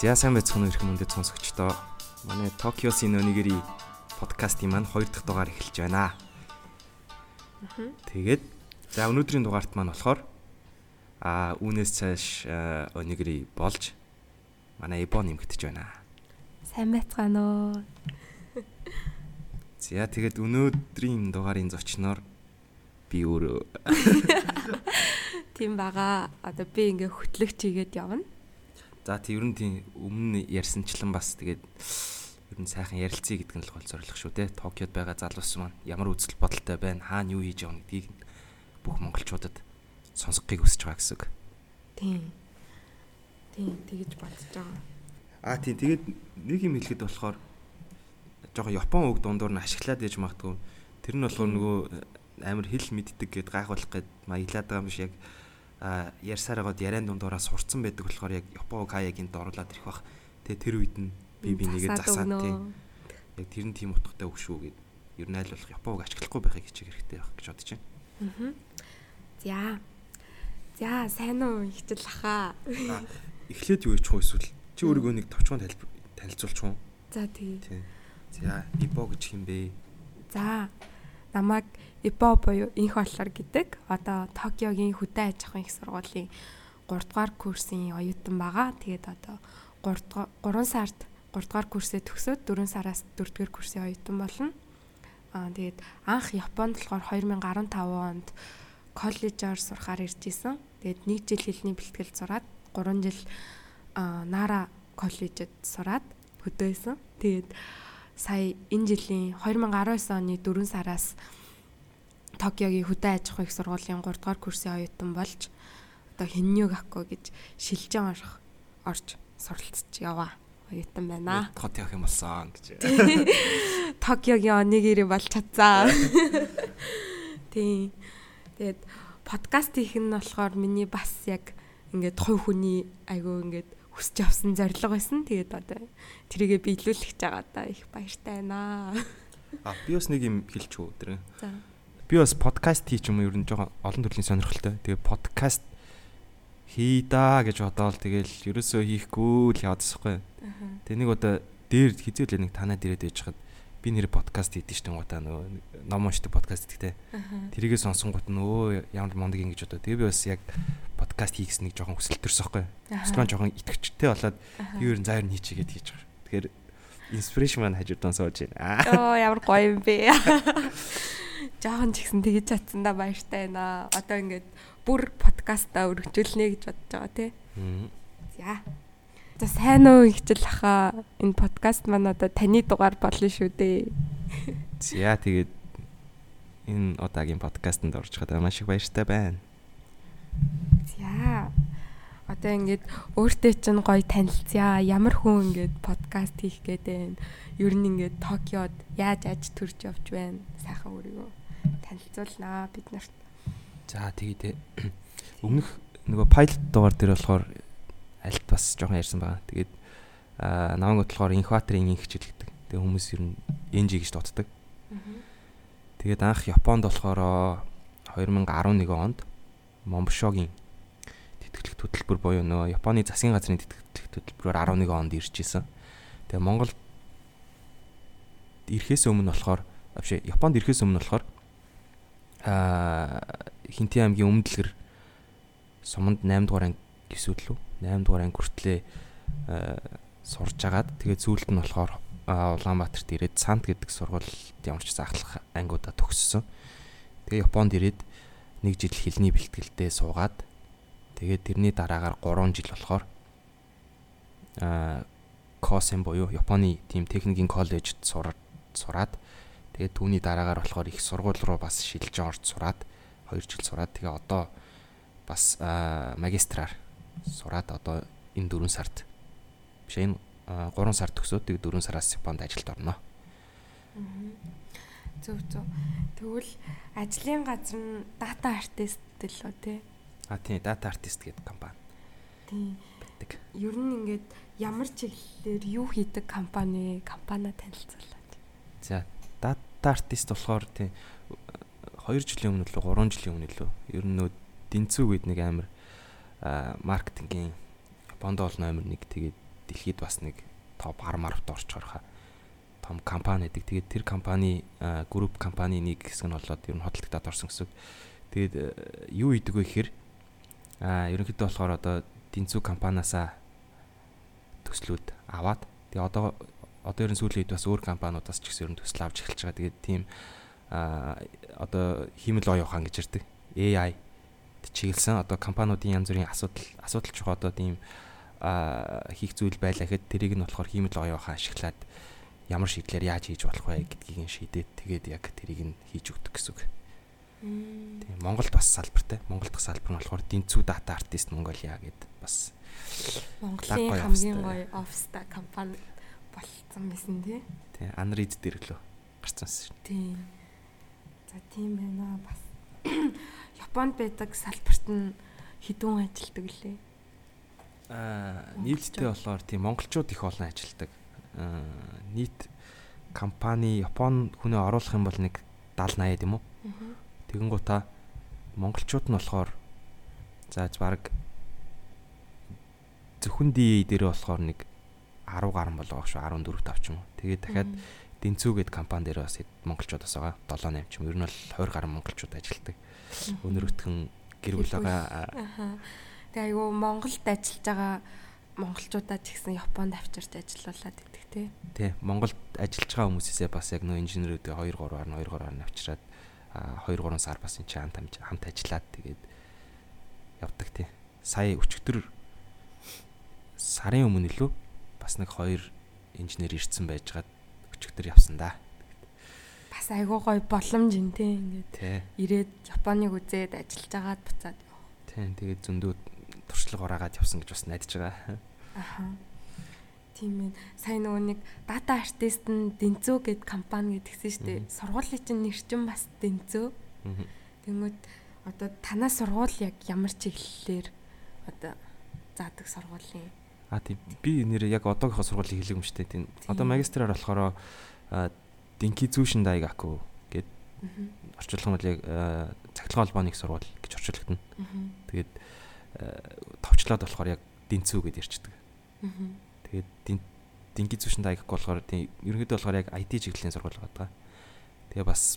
За сайн байцгаана уу ирэх мөндөд сонсогчдоо. Манай Токиосын өнигери подкастын маань 2 дахь дугаар эхэлж байна. Тэгээд за өнөөдрийн дугаарт маань болохоор а үүнээс цааш өнигери болж манай Эбо нэмэгдэж байна. Сайн байцгаана уу. За тэгээд өнөөдрийн дугаарын зочноор би өөрөө тийм байгаа. Одоо би ингээ хөтлөгч хийгээд явна. За тийм ер нь тийм өмнө ярьсанчлан бас тэгээд ер нь сайхан ярилцъя гэдэг нь л гол зорилго шүү те. Токиод байгаа залуус маань ямар үзэл бодолтой байна, хаана юу хийж байгаа гэдгийг бүх монголчуудад сонсгохыг хүсэж байгаа гэсэн. Тийм. Тийм тэгэж бодож байгаа. Аа тийм тэгээд нэг юм хэлэхэд болохоор жоохон Япон үг дундуур нь ашиглаад яж магадгүй. Тэр нь болохоор нөгөө амар хэл мэддэг гэд гайхуулах гээд маялаад байгаа юм биш яг ярьсаар байгаад яриан дундуура сурцсан байдаг болохоор яг Япон каягийн доруулаад ирэх бах. Тэгээ тэр үед нь би би нэгээ засаад тийм. Яг тэр нь тийм утгатай үг шүү гэд ер нь аль болох Японыг ашиглахгүй байхыг хичээх хэрэгтэй байх гэж бодож байна. Аа. За. За сайн уу ихтэл ахаа. Эхлээд юу ичих вэ эсвэл чи өөрийгөө нэг товчхон танилцуулчих уу? За тий. За, Ибо гэж хэм бэ? За. Намайг ИПО буюу инх боллоор гэдэг одоо Токиогийн хөдөө аж ахуйн их сургуулийн 3 дугаар курсын оюутан байгаа. Тэгээд одоо 3 3 сард 3 дугаар курсээ төгсөөд 4 сараас 4 дугаар курсын оюутан болно. Аа тэгээд анх Японд болохоор 2015 онд коллежоор сурахаар ирж исэн. Тэгээд 1 жил хэлний бэлтгэл сураад 3 жил Нара коллежид сураад хөдөөсөн. Тэгээд сая энэ жилийн 2019 оны 4 сараас Токиогийн хөдөө аж ахуйн их сургуулийн 3 дугаар курсын оюутан болж одоо Хинню Гакко гэж шилжэн орох орж суралцж яваа оюутан байна. Токио юм болсон гэж. Токиогийн онигiri болж чадсан. Тийм. Тэгээд подкаст хийх нь болохоор миний бас яг ингээд хувь хүний айгуу ингээд хүсэж авсан зорилго байсан. Тэгээд одоо тэрийгэ биелүүлэх жагаа да их баяртай байна. А би бас нэг юм хэлчих үү тэр. За би бас подкаст хийч юм ер нь жоохон олон төрлийн сонирхолтой. Тэгээ подкаст хий да гэж бодоол тэгэл ерөөсөө хийхгүй л яваадсахгүй. Тэгээ нэг удаа дээр хизээлээ нэг танаад ирээд байж хад би нэр подкаст хийдэж штэ гутаа нөгөө ном уншдаг подкаст гэдэгтэй. Тэрийгээ сонсон гут нөө ямар мондөг ингэж бодоо. Тэгээ би бас яг подкаст хийх гэсэн нэг жоохон хүсэл төрсөхгүй. Эсвэл жоохон итгэвчтэй болоод би ер нь заяр хийчихгээд хийж байгаа. Тэгэхээр инспирэшн маань хажуудаа сууж байна. Оо ямар гоё юм бэ. жоохон ч ихсэн тэгэж чадсан да баяртай байна. Одоо ингээд бүр подкастаа өргөжүүлнэ гэж бодож байгаа тий. За. За сайн уу ихжил аха энэ подкаст маань одоо таны дугаар болно шүү дээ. За тэгээд энэ удаагийн подкастт орж чадаа маш их баяртай байна. За. Одоо ингээд өөртөө чинь гоё танилцъя. Ямар хүн ингээд подкаст хийх гээд байна. Ер нь ингээд Токиод яаж аж төрж явж байна. Сайхан өөрийгөө танилцуулнаа бид нарт. За тэгээд өмнөх нөгөө pilot дугаар дээр болохоор альт бас жоохон ярьсан байгаа. Тэгээд аа намайг болохоор инкваторын инх хичээлдэг. Тэгээд хүмүүс ер нь NG гэж дууддаг. Тэгээд анх Японд болохоор 2011 онд Момбошогийн тэтгэлэг хөтөлбөр буюу нөгөө Японы засгийн газрын тэтгэлэг хөтөлбөрөөр 11 онд ирж исэн. Тэгээ Монгол ирэхээс өмнө болохоор авши Японд ирэхээс өмнө болохоор аа Хинтээ аймгийн өмнөдлгэр суманд 8 дугаар анги гэсүүл лөө 8 дугаар анги хүртлээ сурж агаад тэгээд зүйлд нь болохоор Улаанбаатарт ирээд Сант гэдэг сургуульд ямар ч заахлах ангиудаа төгссөн. Тэгээ Японд ирээд нэг жил хэлний бэлтгэлдээ суугаад тэгээд тэрний дараагаар 3 жил болохоор аа Косен буюу Японы тийм техникийн коллежид сураад Тэгээд түүний дараагаар болохоор их сургууль руу бас шилжиж орж сураад 2 жил сураад тэгээ одоо бас магистраар сураад одоо энэ 4 сард биш энэ 3 сард төгсөөд тэгээ 4 сараас Японд ажилд орно. Зөв зөв. Тэгвэл ажлын газар нь data artist лөө тий. А тий data artist гэдэг компани. Тий. Битдэг. Ер нь ингээд ямар чиглэлээр юу хийдэг компани компаниа танилцуулаад. За дата артист болохоор тийм 2 жилийн өмнө лөө 3 жилийн өмнө лөө ер нь нөө Динцүү гээд нэг амар маркетингийн Японд бол номер 1 тэгээд дэлхийд бас нэг топ 10 марвт орчхоор хаа том компани гэдэг. Тэгээд тэр компани групп компани нэг хэсэг нь болоод ер нь хөдөлгөдөд орсон гэсэн. Тэгээд юу идэг вэ гэхээр аа ерөнхийдөө болохоор одоо тэнцүү компаниасаа төслүүд аваад тэгээ одоо одоо ер нь сүүлийн үед бас өөр компаниудаас ч гэсэн ер нь төсөл авч эхэлж байгаа. Тэгээд тийм а одоо хиймэл оюухан гэж ярьдаг. AI чиглэсэн одоо компаниудын янз бүрийн асуудал асуудал чухал одоо тийм а хийх зүйл байлаа гэхэд тэрийг нь болохоор хиймэл оюухан ашиглаад ямар шийдлэр яаж хийж болох вэ гэдгийг нь шийдээд тэгээд яг тэрийг нь хийж өгдөг гэсэн үг. Тийм Монголд бас салбартай. Монгол дахь салбар нь болохоор Дэнцүү дата артист Монголиа гэд бас Монголын хамгийн гоё офста компани болцсон байсан тий. Тий Unread дээр лөө гарцсан шин. Тийм. За тийм байна бас. Японд байдаг салбарт нь хідүүн ажилтдаг лээ. Аа нийлдэлтэй болохоор тийм монголчууд их олон ажилтдаг. Аа нийт компани Япон хүнээ оруулах юм бол нэг 70 80 тийм үү? Тэгэн гута монголчууд нь болохоор зааж баг зөвхөн ди дээр болохоор нэг 10 гаруй болоо шүү 14 5 ч юм уу. Тэгээд дахиад Дэнцүү гэд компани дээр бас монголчууд бас байгаа. 7 8 ч юм. Ер нь бол 20 гаруй монголчууд ажилладаг. Өнөр өтгөн гэр бүл байгаа. Тэгээ айгүй Монголд ажиллаж байгаа монголчуудаа ч гэсэн Японд авчирч ажиллаулаад идэг тий. Тий. Монголд ажиллаж байгаа хүмүүсээсээ бас яг нөө инженерүүдээ 2 3-аар нь 2 3-аар нь авчираад 2 3 сар бас энэ хамт хамт ажиллаад тэгээд явдаг тий. Сая өчигдөр сарын өмнө лөө бас нэг хоёр инженер ирсэн байжгаад өчигдөр явсан да. Бас айгуу гоё боломж ин тээ ингээд. Ирээд Японыг үзээд ажиллаж агаад буцаад. Тийм тэгээд зөндөө туршлага ораагаад явсан гэж бас найдаж байгаа. Аха. Тийм ээ. Сайн нөгөө нэг дата артист нь Дэнцөө гэд компани гэдгсэн шүү дээ. Сургуулийн чинь нэр чинь бас Дэнцөө. Тэнгүүд одоо танаа сургууль яг ямар чиглэлээр одоо заадаг сургуулийн А тийм би нэр яг одоогийнхоо сургуулийг хэлээг юм штэ тийм. Одоо магистраар болохоор Динки зүүшин дайгаку гэд орчуулгын бол яг цахилгаан холбооны их сургууль гэж орчуулагдана. Тэгээд товчлоод болохоор яг Динцүү гэд ярьчдаг. Тэгээд Динки зүүшин дайгаку болохоор тийм ерөнхийдөө болохоор яг IT чиглэлийн сургууль байгаа. Тэгээ бас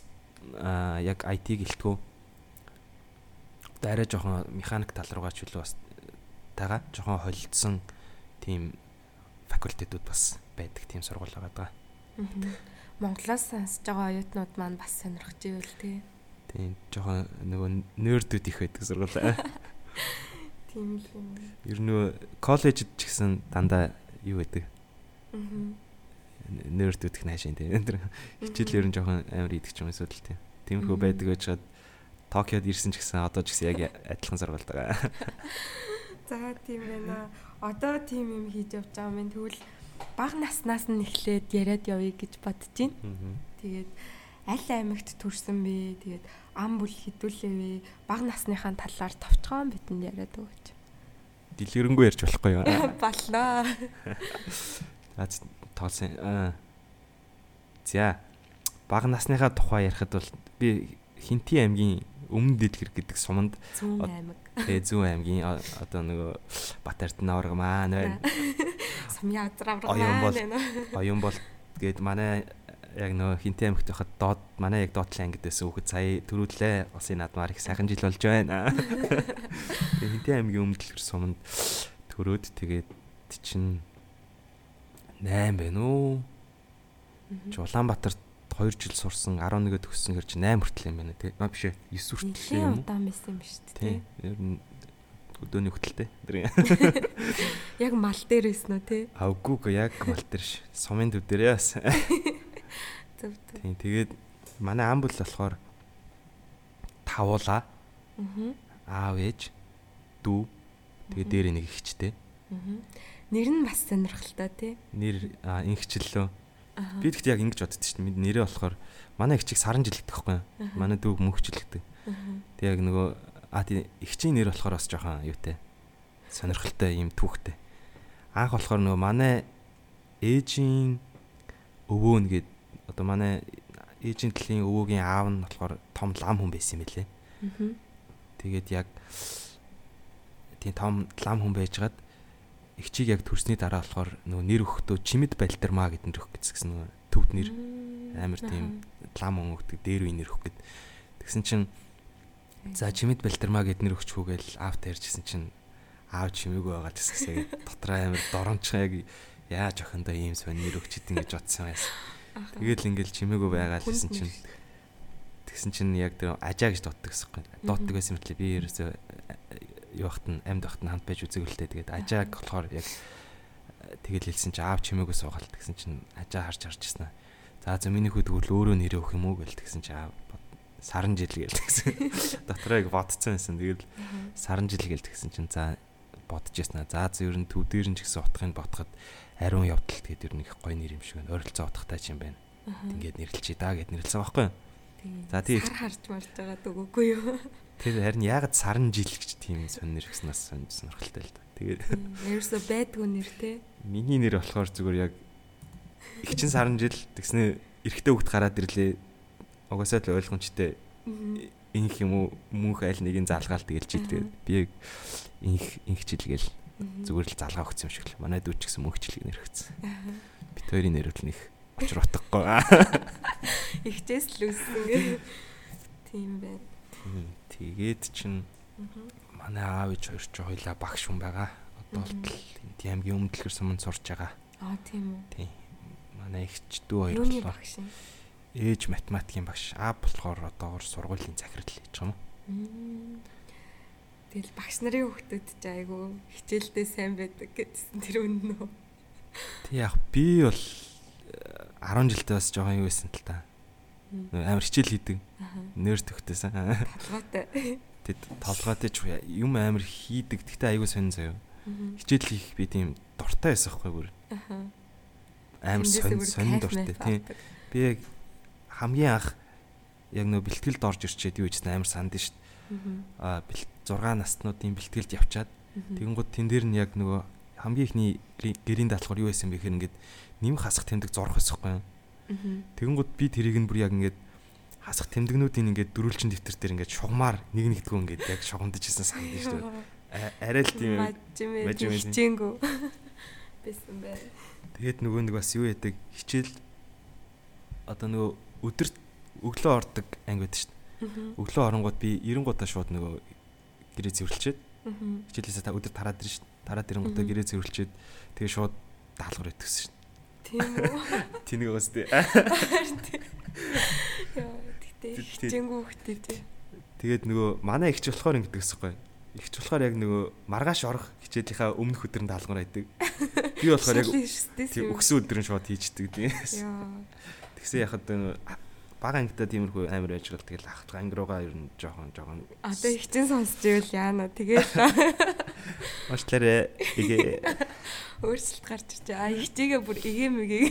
яг IT гэлтгүү арай жоохон механик тал руугаа ч үлээ бас тагаа жоохон холилдсон тийм факультетууд бас байдаг тийм сургууль байгаа даа. Монголоос сонсож байгаа оюутнууд маань бас сонирхож ивэл тий. Тийм жоохон нөгөө нердүүд их байдаг сургууль. Тийм л юм. Ер нь коллежид ч гэсэн дандаа юу байдаг. Аа. Нердүүд их наашин тий. Хичээл ер нь жоохон амар идэх ч юм эсвэл тий. Тиймэрхүү байдаг байж хаад Токиод ирсэн ч гэсэн одоо ч гэсэн яг адилхан сургуульд байгаа. За тийм байна одоо тийм юм хийж явж байгаа юм. Тэгвэл бага наснаас нь эхлээд яриад явъя гэж бодож байна. Тэгээд аль аймагт төрсэн бэ? Тэгээд ам бүл хідүүлээ вэ? Бага насныхаа талаар товчхон бидэнд яриад өгөөч. Дэлгэрэнгүй ярьж болохгүй юу? Боллоо. За тоолсон. За бага насныхаа тухай ярихад бол би Хинти аймгийн Өмнө Дэлгэр гэдэг суманд Зүүн аймаг. Тэгээ Зүүн аймгийн одоо нөгөө Бат Ардны авраг маань байна. Сумья авраг маань байна. Оюун бол гээд манай яг нөгөө Хинти аймагт байхад доод манай яг доотлын ангид байсан хүүхэд сая төрүүлээ. Улсын наадмаар их сайхан жил болж байна. Тэгээ Хинти аймгийн Өмнө Дэлгэр суманд төрөөд тэгээд чинь 8 байна уу? Улаанбаатарт 2 жил сурсан 11-д төгссөн гэр чи 8 хүртэл юм байна тий. Аа биш ээ 9 хүртэл юм. Удаан байсан юм биш үү тий. Ер нь өдөөний хөтөлтэй. Яг мал дээр байсан уу тий? Авгүй яг мал дээр ш. Сумын төв дээр яас. Зөв зөв. Тийм тэгээд манай ам бүл болохоор тавуула. Аа. Аав ээж дүү тэгээд дээр нэг ихчтэй. Аа. Нэр нь бас сонирхолтой тий. Нэр ингэчлөө Би тэгт яг ингэж боддоо шүү дээ. Нэрээ болохоор манай их чиг саран жилэгдэх байхгүй юу? Манай дүүг мөнх жилэгдэг. Тэг яг нөгөө а тий ихчийн нэр болохоор бас жоохон юутэй. Сонирхолтой юм түүхтэй. Анх болохоор нөгөө манай ээжийн өвөө нэгэд одоо манай ээжийн талын өвөөгийн аав нь болохоор том лам хүн байсан юм билэ. Тэгээд яг тийм том лам хүн байжгаад эгчийг яг төрсний дараа болохоор нөгөө нэр өгөхдөө чимэд балтармаа гэдэг нэр өгөх гэсэн нөгөө төвд нэр амар тийм лам өнгөдөг дээр үе нэр өгөх гэд. Тэгсэн чинь за чимэд балтармаа гэд нэр өгчихүүгээл аавт ярьжсэн чинь аав чимээгүй байгаа гэсэн дотроо амар доромчхон яг яаж охиндоо ийм сонь нэр өгч идэв гэж бодсон байсан. Тэгэл ингээл чимээгүй байгаа л гэсэн чинь тэгсэн чинь яг тэр ажаа гэж дутдаг гэсэн юм. Дутдаг байсан мэтлээ би ерөөсөө хат нь амьд хат нь хамт байж үзэгөлтэй тэгээд ажааг болохоор яг тэгэл хэлсэн чинь аав чимээгүй суугаал тэгсэн чинь ажаа харж харж ирсэн. За за миний тэгвэл өөрөө нэрээ өгөх юм уу гэл тэгсэн чинь аав саран жил гээл тэгсэн. Дотроо яг бодцсон байсан. Тэгэл саран жил гээл тэгсэн чинь за бодож яснаа. За за ер нь төв дээр нь ч гэсэн утгыг ботход ариун явдал тэгээд ер нь их гоё нэр юм шиг байна. Ойролцоо утгатай ч юм байна. Ингээд нэрлэлчээ даа гэд нэрлэлсэн байхгүй юу? За тий сар харж марж байгаа дөгөөгүй юу? Тэр харин ягаад сарн жил гэж тийм сонир гиснаас сонирхолтой л да. Тэгээд ерөөсө байдгүй нэр те. Миний нэр болохоор зүгээр яг их чин сарн жил тэгснэ эрэгтэй хөвгт гараад ирлээ. Угаасаа л ойлгомжтой. Инх юм уу мөнх аль нэгийг залгаал тэгэл чи тэгээд би инх инх жил гээл зүгээр л залгаа өгсөн юм шиг л. Манай дүү ч гэсэн мөнх жилийг нэр өгсөн. Бит хоёрын нэрвэл нэг очир утгагүй. Ихчээс л үссэн. Тийм байна. Тэгээд чин манай аав ээж хоёр ч хоёлаа багш хүн байгаа. Одоо л энд аймгийн өмдлөхөр суманд сурч байгаа. Аа тийм үү. Тийм. Манай эгч дүү хоёр Юуны багш? Ээж математикийн багш. Аав болохоор одоогор сургуулийн захирал хийж байгаа юм. Тэгэл багш нарын хүүхдүүд ч айгүй хичээлдээ сайн байдаг гэсэн тэр үнэн үү? Тэг яг би бол 10 жилдээ бас жоохон юу байсан л та. Амар хичээл хийдэг. Нэр төгтөөсөн. Толгойтой. Тэг толгойтой ч юм амар хийдэг. Тэгтээ айгүй сонин заяа. Хичээл хийх би тийм дуртай байсан хгүй бүр. Амар сонин сонин дуртай тийм. Би яг хамгийн анх яг нөө бэлтгэлд орж ирчээд юу гэсэн амар санд дээ. Аа 6 наснуудын бэлтгэлд явчаад тэгэнгუთ тэн дээр нь яг нөгөө хамгийн ихний гэрийн даалгавар юу байсан бэ гэхээр ингээд нэм хасах тэмдэг зурх байсахгүй юу. Тэгэнгუთ би тэрийг нь бүр яг ингээд хасах тэмдэгнүүдийн ингээд дөрүлчин дэвтэр дээр ингээд шугамар нэг нэгдгүү ингээд яг шугамдаж исэн санд шүү дээ. Арай л тийм мажимээ хичээнгүү байсан бай. Тэгээд нөгөө нэг бас юу яадаг хичээл одоо нөгөө өдөрт өглөө ордог анги байдаг шүү дээ. Өглөө оронгууд би 90 гутаа шууд нөгөө гэрээ зэвэрлчээд хичээлээсээ та өдөр тараад дээ. Тараад ирэнгүүтээ гэрээ зэвэрлчээд тэгээ шууд даалгавар өгсөн шүү дээ. Тийм үү. Тэнийг бас тий. Яа, тэгтээ хичээнгүү хөхтэй тий. Тэгээд нөгөө манай ихч болохоор ингэдэг гэсэхгүй. Ихч болохоор яг нөгөө маргааш орох хичээлийнхаа өмнөх өдөр нь даалгавар байдаг. Би болохоор яг тий өгсөн өдөр нь шууд хийждэг тий. Тэгсэн яхад бага ангитай тиймэрхүү амар байж гал тэгэл ах анги руугаа ер нь жоохон жоохон Одоо ихчин сонсч ивэл яана тэгэл Уучлаарай. Игээ. Өөрчлөлт гарч байгаа. А ихчигээ бүр игээ мэгээ.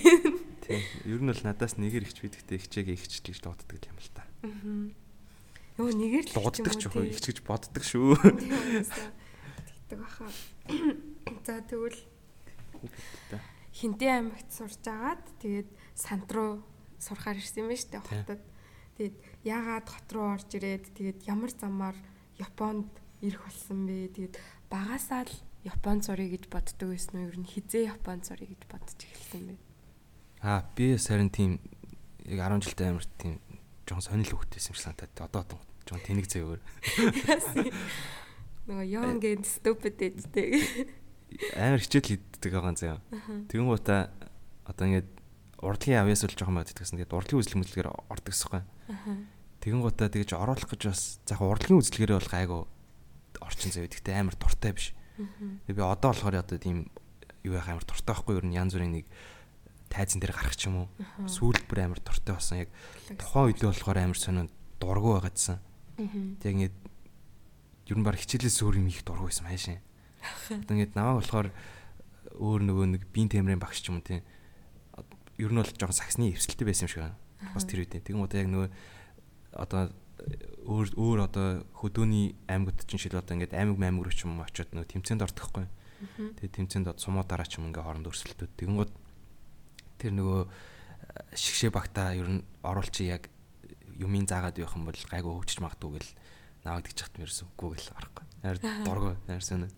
Тийм. Ер нь бол надаас нэгээр ихч бидэгтэй ихчээгээ ихчлэж дууддаг юм л та. Йоо нэгээр л дууддаг ч үгүй ихч гэж боддог шүү. Тэгдэг баха. За тэгвэл Хинтээ аймагт сурж агаад тэгээд сант руу сурахаар ирсэн юм байна шүү дээ хотод. Тэгээд яагаад хот руу орж ирээд тэгээд ямар замаар Японд ирэх болсон бэ? Тэгээд багасаа л Японд сурыг гэж боддог байсан уу? Ер нь хизээ Японд сурыг гэж бодож эхэлсэн бэ? Аа би сарын тийм яг 10 жилдээ амар тийм жоон сонирхол хөвгтэйсэн юм шиг санагдаад одоо жоон тэнэг зэвэр. Нөгөө young and stupid дэжтэй. Амар хичээл хийдэг байгаа заяа. Тэгэн гутаа одоо ингээд урдлын авьяас л жоохон байдаг гэсэн. Тэгээд урдлын үзлэг мэдлэгээр ордог гэсэхгүй. Тэгэн гутаа тэгэж оруулах гэж бас заах урдлын үзлэгээрээ бол гайгүй орчин зав. Гэхдээ амар дуртай биш. Би одоо болохоор одоо тийм юу яах амар дуртай байхгүй юу? Янз бүрийн нэг тайзан дээр гарах ч юм уу. Сүүлд бүр амар дуртай болсон. Яг тухайн үедээ болохоор амар сонио дургу байгаадсан. Тэг ингээд ер нь баг хичээлээс өөр юм их дургу байсан хайшин. Одоо ингээд намайг болохоор өөр нөгөө нэг биеийн темрийн багш ч юм уу тийм. Ер нь бол жоохон саксны эвсэлтэй байсан юм шиг байна. Бас тэр үедээ. Тэгэн удаа яг нөгөө одоо өөр өөр одоо хөдөөний аймагт чинь шил одоо ингээд аймаг аймаг руу ч юм очиод нөгөө тэмцээнд ордохгүй. Тэгээ тэмцээнд од сумуудаараа ч юм ингээ хооронд өрсөлдөд. Тэгэн гот тэр нөгөө шигшээ багтаа ер нь оруулчи яг юмын заагаад явах юм бол гайгүй хөвчж магадгүй гэл наваад гэж чахт мэрсэн үгүй гэл арахгүй. Яар дургу яарсан.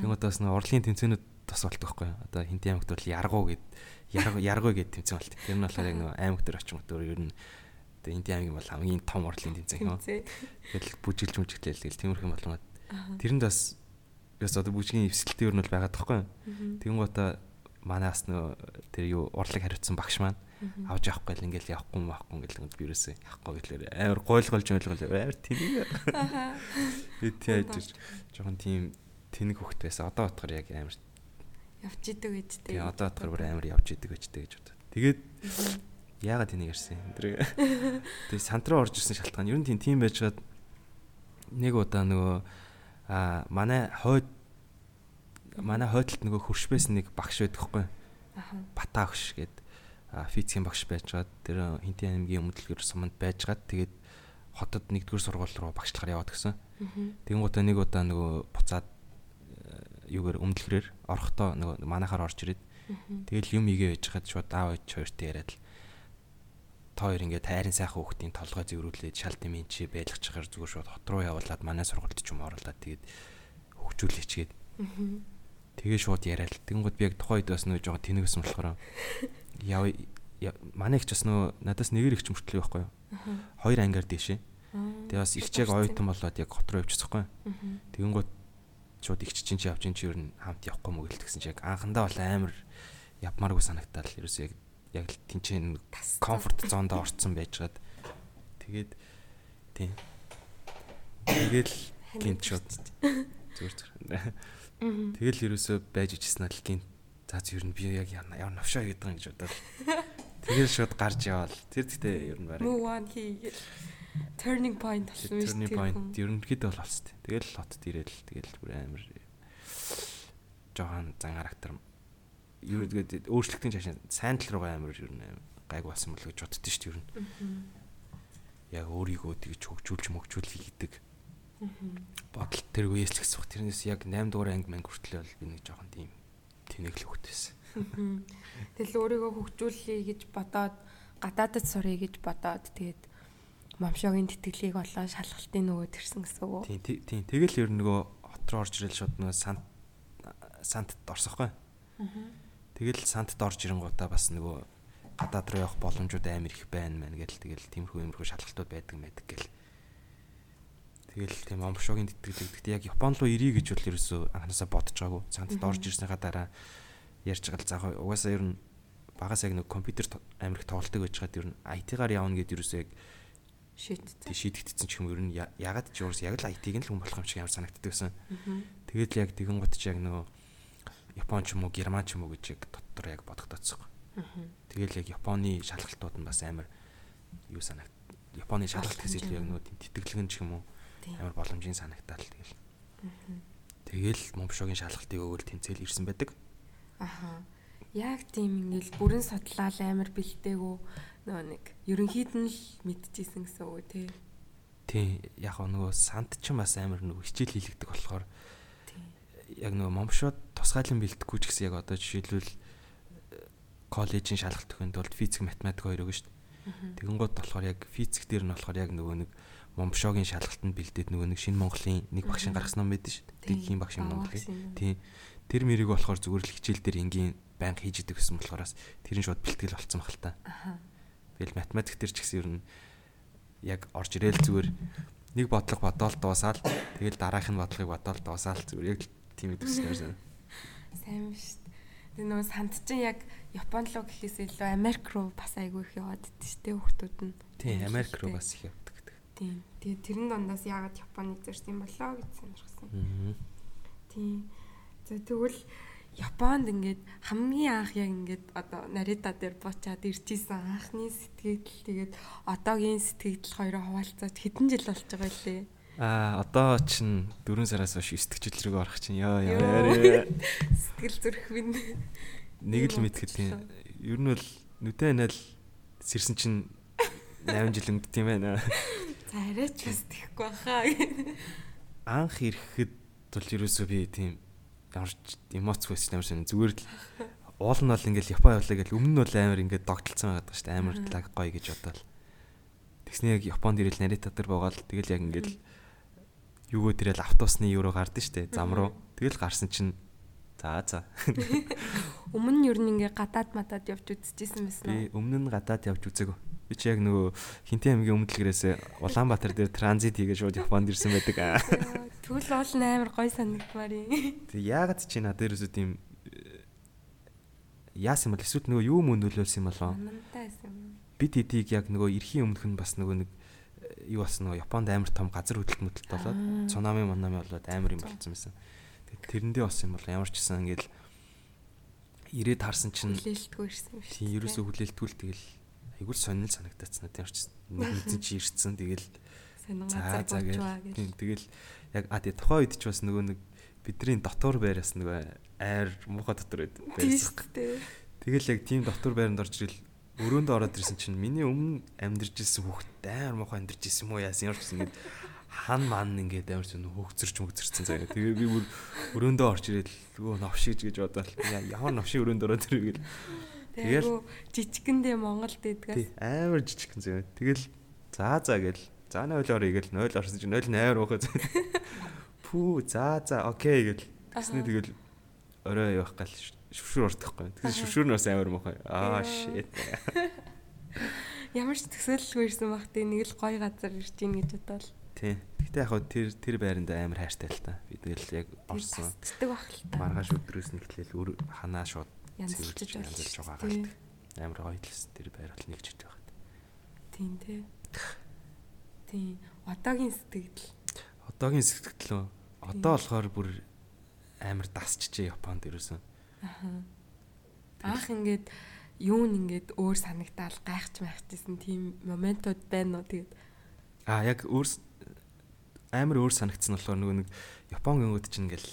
Тэгэн удаас нөгөө урлагийн тэмцээнүүд тос болт байхгүй? Одоо хинтэн аймагт бол яргуу гэд яргуу яргуу гэд тэмцээн болт. Тэр нь болохоор яг нөгөө аймаг дээр очих мөтөр ер нь одоо хинтэн аймаг бол хамгийн том урлын тэмцээн юм. Тэгэл бүжиглж мүжиглэл тэгэл тиймэрхэн болгоод тэрэнд бас бас одоо бүжгийн эвсэлтийн ер нь бол байгаа тоххой. Тэгэн гоота манаас нөө тэр юу урлаг хариуцсан багш маань авч явахгүй л ингээл явахгүй маахгүй ингээл би юусэн явахгүй гэхлээр амар гойлголж ойлгол амар тэнэг. Тийм айж жоохон тийм тэнэг хөхт байсан. Одоо бодохоор яг амар явж идэг гэж тийм одоо бодохоор бүр амар явж идэг гэж тэг гэж бодод. Тэгээд яагаад тэнэг ярьсан юм тэр. Тэгээд сантраа орж ирсэн шалтгаан ер нь тийм тийм байжгаад нэг удаа нөгөө а манай хойд манай хойдолд нөгөө хөршбэс нэг багш байдаг хгүй. Бата багш гээд физикийн багш байжгаад тэр хинтийн аймгийн өмдлөгөр суманд байжгаад тэгээд хотод нэгдүгээр сургууль руу багшлахаар яваад гисэн. Тэгэн гутаа нэг удаа нөгөө буцаад э, юугаар өмдлөхрээр орохдоо нөгөө манахаар орж ирээд тэгэл юм игээ байж хаад шууд аав ээж хоёртой яриад л та хоёр ингээд тайрын сайхан хүүхдийн толгой зэврүүлээд шал тэмийн чи байлгачихаар зүгээр шууд хот руу явуулаад манай сургуульд ч юм оруулаад тэгээд хөгжүүлээч гээд. Тэгээ шууд яриад. Тэнгүүд би яг тухайн үед бас нөө жоо тэнэгсэн болохоор яв манай их ч бас нөө надаас нэгээр их ч мөртлөө байхгүй юу. Хоёр ангиар дэшээ. Тэгээ бас ихч яг оюутан болоод яг хот руу явчихсахгүй. Тэгэнгүүт шууд ихч чинь чи явж ин чи ер нь хамт явахгүй мөгөл гэсэн чи яг анхандаа бол амар явмааргүй санагтаал ерөөс яг яг л тэнцэн комфорт зоонд орцсон байжгаад тэгээд тийм тэгэл гинт шууд зүгээр зүгээр. Тэгэл ерөөсөө байж ичсэн л гинт За ер нь би яг ямар навшаа гэдэг юм гэж бодоод. Тэгээд шууд гарч яваал. Тэр гэхдээ ер нь барай. Move on хийгээл turning point болсон юм шүү. Turning point ерөнхийдөө бол болсон. Тэгэл хотод ирээл тэгэл бүр амар жохон зан характер юу гэдэг өөрчлөлтийн чашаа сайн тал руугаа амар ер нь гайг болсон мөл гэж боддоо шүү дээ ер нь. Яг өөрийгөө тэгж хөгжүүлж мөгжүүл хийдэг. Бодол тэр үеэс л гэсэн. Тэрнээс яг 8 дугаар анги мэн хүртэл бол би нэг жоохон тийм тэнэг л хөвгтэйсэн. Тэгэл өөрийгөө хөгжүүлэе гэж бодоод гадаадд сурыг гэж бодоод тэгээд момшогийн тэтгэлийг болоо шалгалтын нөгөө тэрсэн гэсэн үг. Тийм тийм тэгэл ер нөгөө хот руу орж ирэл шууд нөгөө сант сантд орсохгүй. Тэгэл сантд орж ирэнгуудаа бас нөгөө гадаад руу явах боломжууд амар их байна мэн гэл тэгэл тиймэрхүү иймэрхүү шалгалтууд байдаг мэдэг гэл. Тэгэл тийм омшогийн тэтгэлэг. Гэтэ яг Япон руу ирье гэж бол ерөөсөө анханасаа бодож байгаагүй. Цантад орж ирснийхаа дараа ярьж байгаа л заах угаасаа ер нь багаас яг нэг компьютер амирх тоглолтог байж хаад ер нь IT-гаар явна гэд ерөөсөө яг шийдтсэн. Шийдэгдсэн ч юм ер нь ягаад ч уурс яг л IT-г нь л хүн болох юм шиг ямар санагддаг байсан. Тэгээд л яг тэгэн гот ч яг нөгөө Япон ч юм уу Герман ч юм уу гэж яг дотор яг бодогдоцсон. Тэгэл яг Японы шалгалтууд нь бас амар юу санагд. Японы шалгалт гэсэн чинь яг нөгөө тэтгэлгэн ч юм уу амар боломжийн санагтаал тэгэл. Тэгэл момшогийн шалгалтыг өгөөл тэмцээл ирсэн байдаг. Аха. Яг тийм ингээл бүрэн судлаал амар бэлдээгүү нөгөө нэг ерөнхийд нь л мэдчихсэн гэсэн үг тий. Тий, яг нөгөө санд ч бас амар нөгөө хичээл хийлэгдэг болохоор яг нөгөө момшоод тусгайлан бэлдэхгүй ч гэсэн яг одоо жишээлбэл коллежийн шалгалт өгөнд бол физик математик хоёр өгнө шүү дээ. Тэгэн гот болохоор яг физик дээр нь болохоор яг нөгөө нэг момшогийн шалгалтанд бэлдээд нөгөө нэг шинэ Монголын нэг багшийн гаргасан ном байдаг шүү дээ. Тийг багш юм Монголын. Тийм. Тэр мэрийг болохоор зүгээр л хичээл дээр энгийн байнга хийж идэг гэсэн болохоорс тэр нь шууд бэлтгэл болцсон баг л та. Тэгэл математик дээр ч гэсэн ер нь яг орж ирээл зүгээр нэг бодлого бодоол дуусаал тэгэл дараахын бодлогыг бодоол дуусаал зүгээр яг тийм идэвчсэн. Сайн биш. Тэр нөгөө санд чинь яг Япон руу гэхээс илүү Америк руу бас айгүй их яваад идэв шүү дээ хүүхдүүд нь. Тийм Америк руу бас их явдаг. Тийм. Тэгээ тэрэн дондаас яагаад Японыг зорьсон болоо гэж сонирхсан. Тийм. За тэгвэл Японд ингээд хамгийн анх яг ингээд одоо Нарита дээр буучаад ирчихсэн анхны сэтгэл тэгээд одоогийн сэтгэл хоёроо хуваалцаад хэдэн жил болж байгаа лээ. Аа одоо чин 4 сараас хойш 9 дэх жил рүү орох чинь ёо яа. Сэтгэл зүрх минь нэг л мэдхэд тийм. Ер нь бол нүдэн анал сэрсэн чинь 8 жил өнгөд тийм байна. За арайч бас тэхгүй баха. Анх ирэхэд бол ерөөсөө би тийм ямар эмоц байсан ямар шин зүгээр л уул нь бол ингээл Япон явлаа гэл өмнө нь бол амар ингээд догтлцсан байгаад шүү дээ амар лаг гоё гэж бодоол. Тэгснэ яг Японд ирэл Нарита дээр байгаа л тэгэл яг ингээд юугөө тэрэл автобусны юу руу гардаа шүү дээ зам руу. Тэгэл гарсан чинь За за. Өмнө нь ер нь ингээ гадаад матад явж үзчихсэн байсан уу? Би өмнө нь гадаад явж үзээгүй. Би чи яг нөгөө Хинтэн аймгийн өмнөдлгээрээс Улаанбаатар дээр транзит хийгээ шууд Японд ирсэн байдаг. Тэгвэл уул амар гой санагдмаар юм. Тэг яагаад чи надад ерөөсөө тийм яасан бол эсвэл нөгөө юу мөн нөлөөлсөн юм болоо? Юм. Бид хэдийг яг нөгөө эрхийн өмнөх нь бас нөгөө нэг юу болсон нөгөө Японд амар том газар хөдлөлт möдлөлт болоод цунами манами болоод амар юм болцсон байсан. Тэг тэрэндээ бас юм бол ямар ч гэсэн ингээл ирээд харсан чинь Хүлээлтгүй ирсэн юм шүү. тийм ерөөсөө хүлээлтгүүл тэгэл айгуул сонирн санагдаацсан надад ямар ч нэг мэдэн чи ирсэн тэгэл Сонин за газар за буучваа гэл гэж. тийм тэгэл яг а тий тухайн үед ч бас нөгөө нэг бидний дотор байраас нөгөө айр муухай дотор байд байсан. Тийштэй. Тэгэл яг тийм дотор байранд орж ирэл өрөөндөө ороод ирсэн чинь миний өмнө амьдарч ирсэн хүүхэд амар муухай амьдарч ирсэн юм уу яасан ямар ч гэсэн ингээд хан ман ингээд амар ч хөөгцөрч мөгцөрсөн заяа. Тэгээ би бүр өрөөндөө орж ирэл өө новшиж гэж бодоод ямар новшиг өрөөнд ороод ирвэл Тэгэл- Тэгэл жижигэндээ Монголд идгээс амар жижигхэн заяа. Тэгэл за за гэл за 0 орё гэл 0 орсон чинь 0 8 уухаа. Пүү за за окей гэл Тэсний тэгэл орой явах гал шүршүр ордохгүй. Тэгэхээр шүршүр нь бас амар мохой. Аа shit. ямар ч төсөөлөлгүй ирсэн бах тий нэг л гой газар ирж гин гэж бодоод Тий. Гэтэ яг хөө тэр тэр байранд амар хайртай л та. Би тэгэл яг орсон. тасцдаг бах л та. Маргааш өдрөөс нэхлээл өр ханаа шууд Янзлж янзлж байгаа гал. Амар гоё талс тэр байр бол нэгж хэд байгаад. Тийм тий. Тийм. Одоогийн сэтгэл. Одоогийн сэтгэлөө одоо болохоор бүр амар дасчихжээ Японд ерөөсөн. Аха. Анх ингээд юу н ингээд өөр санагдаал гайхаж майхажсэн тийм моментууд байна уу тэгээд Аа яг өөр амар өөр санагдсан болохоор нөгөө нэг Япон гингүүд чинь ингээл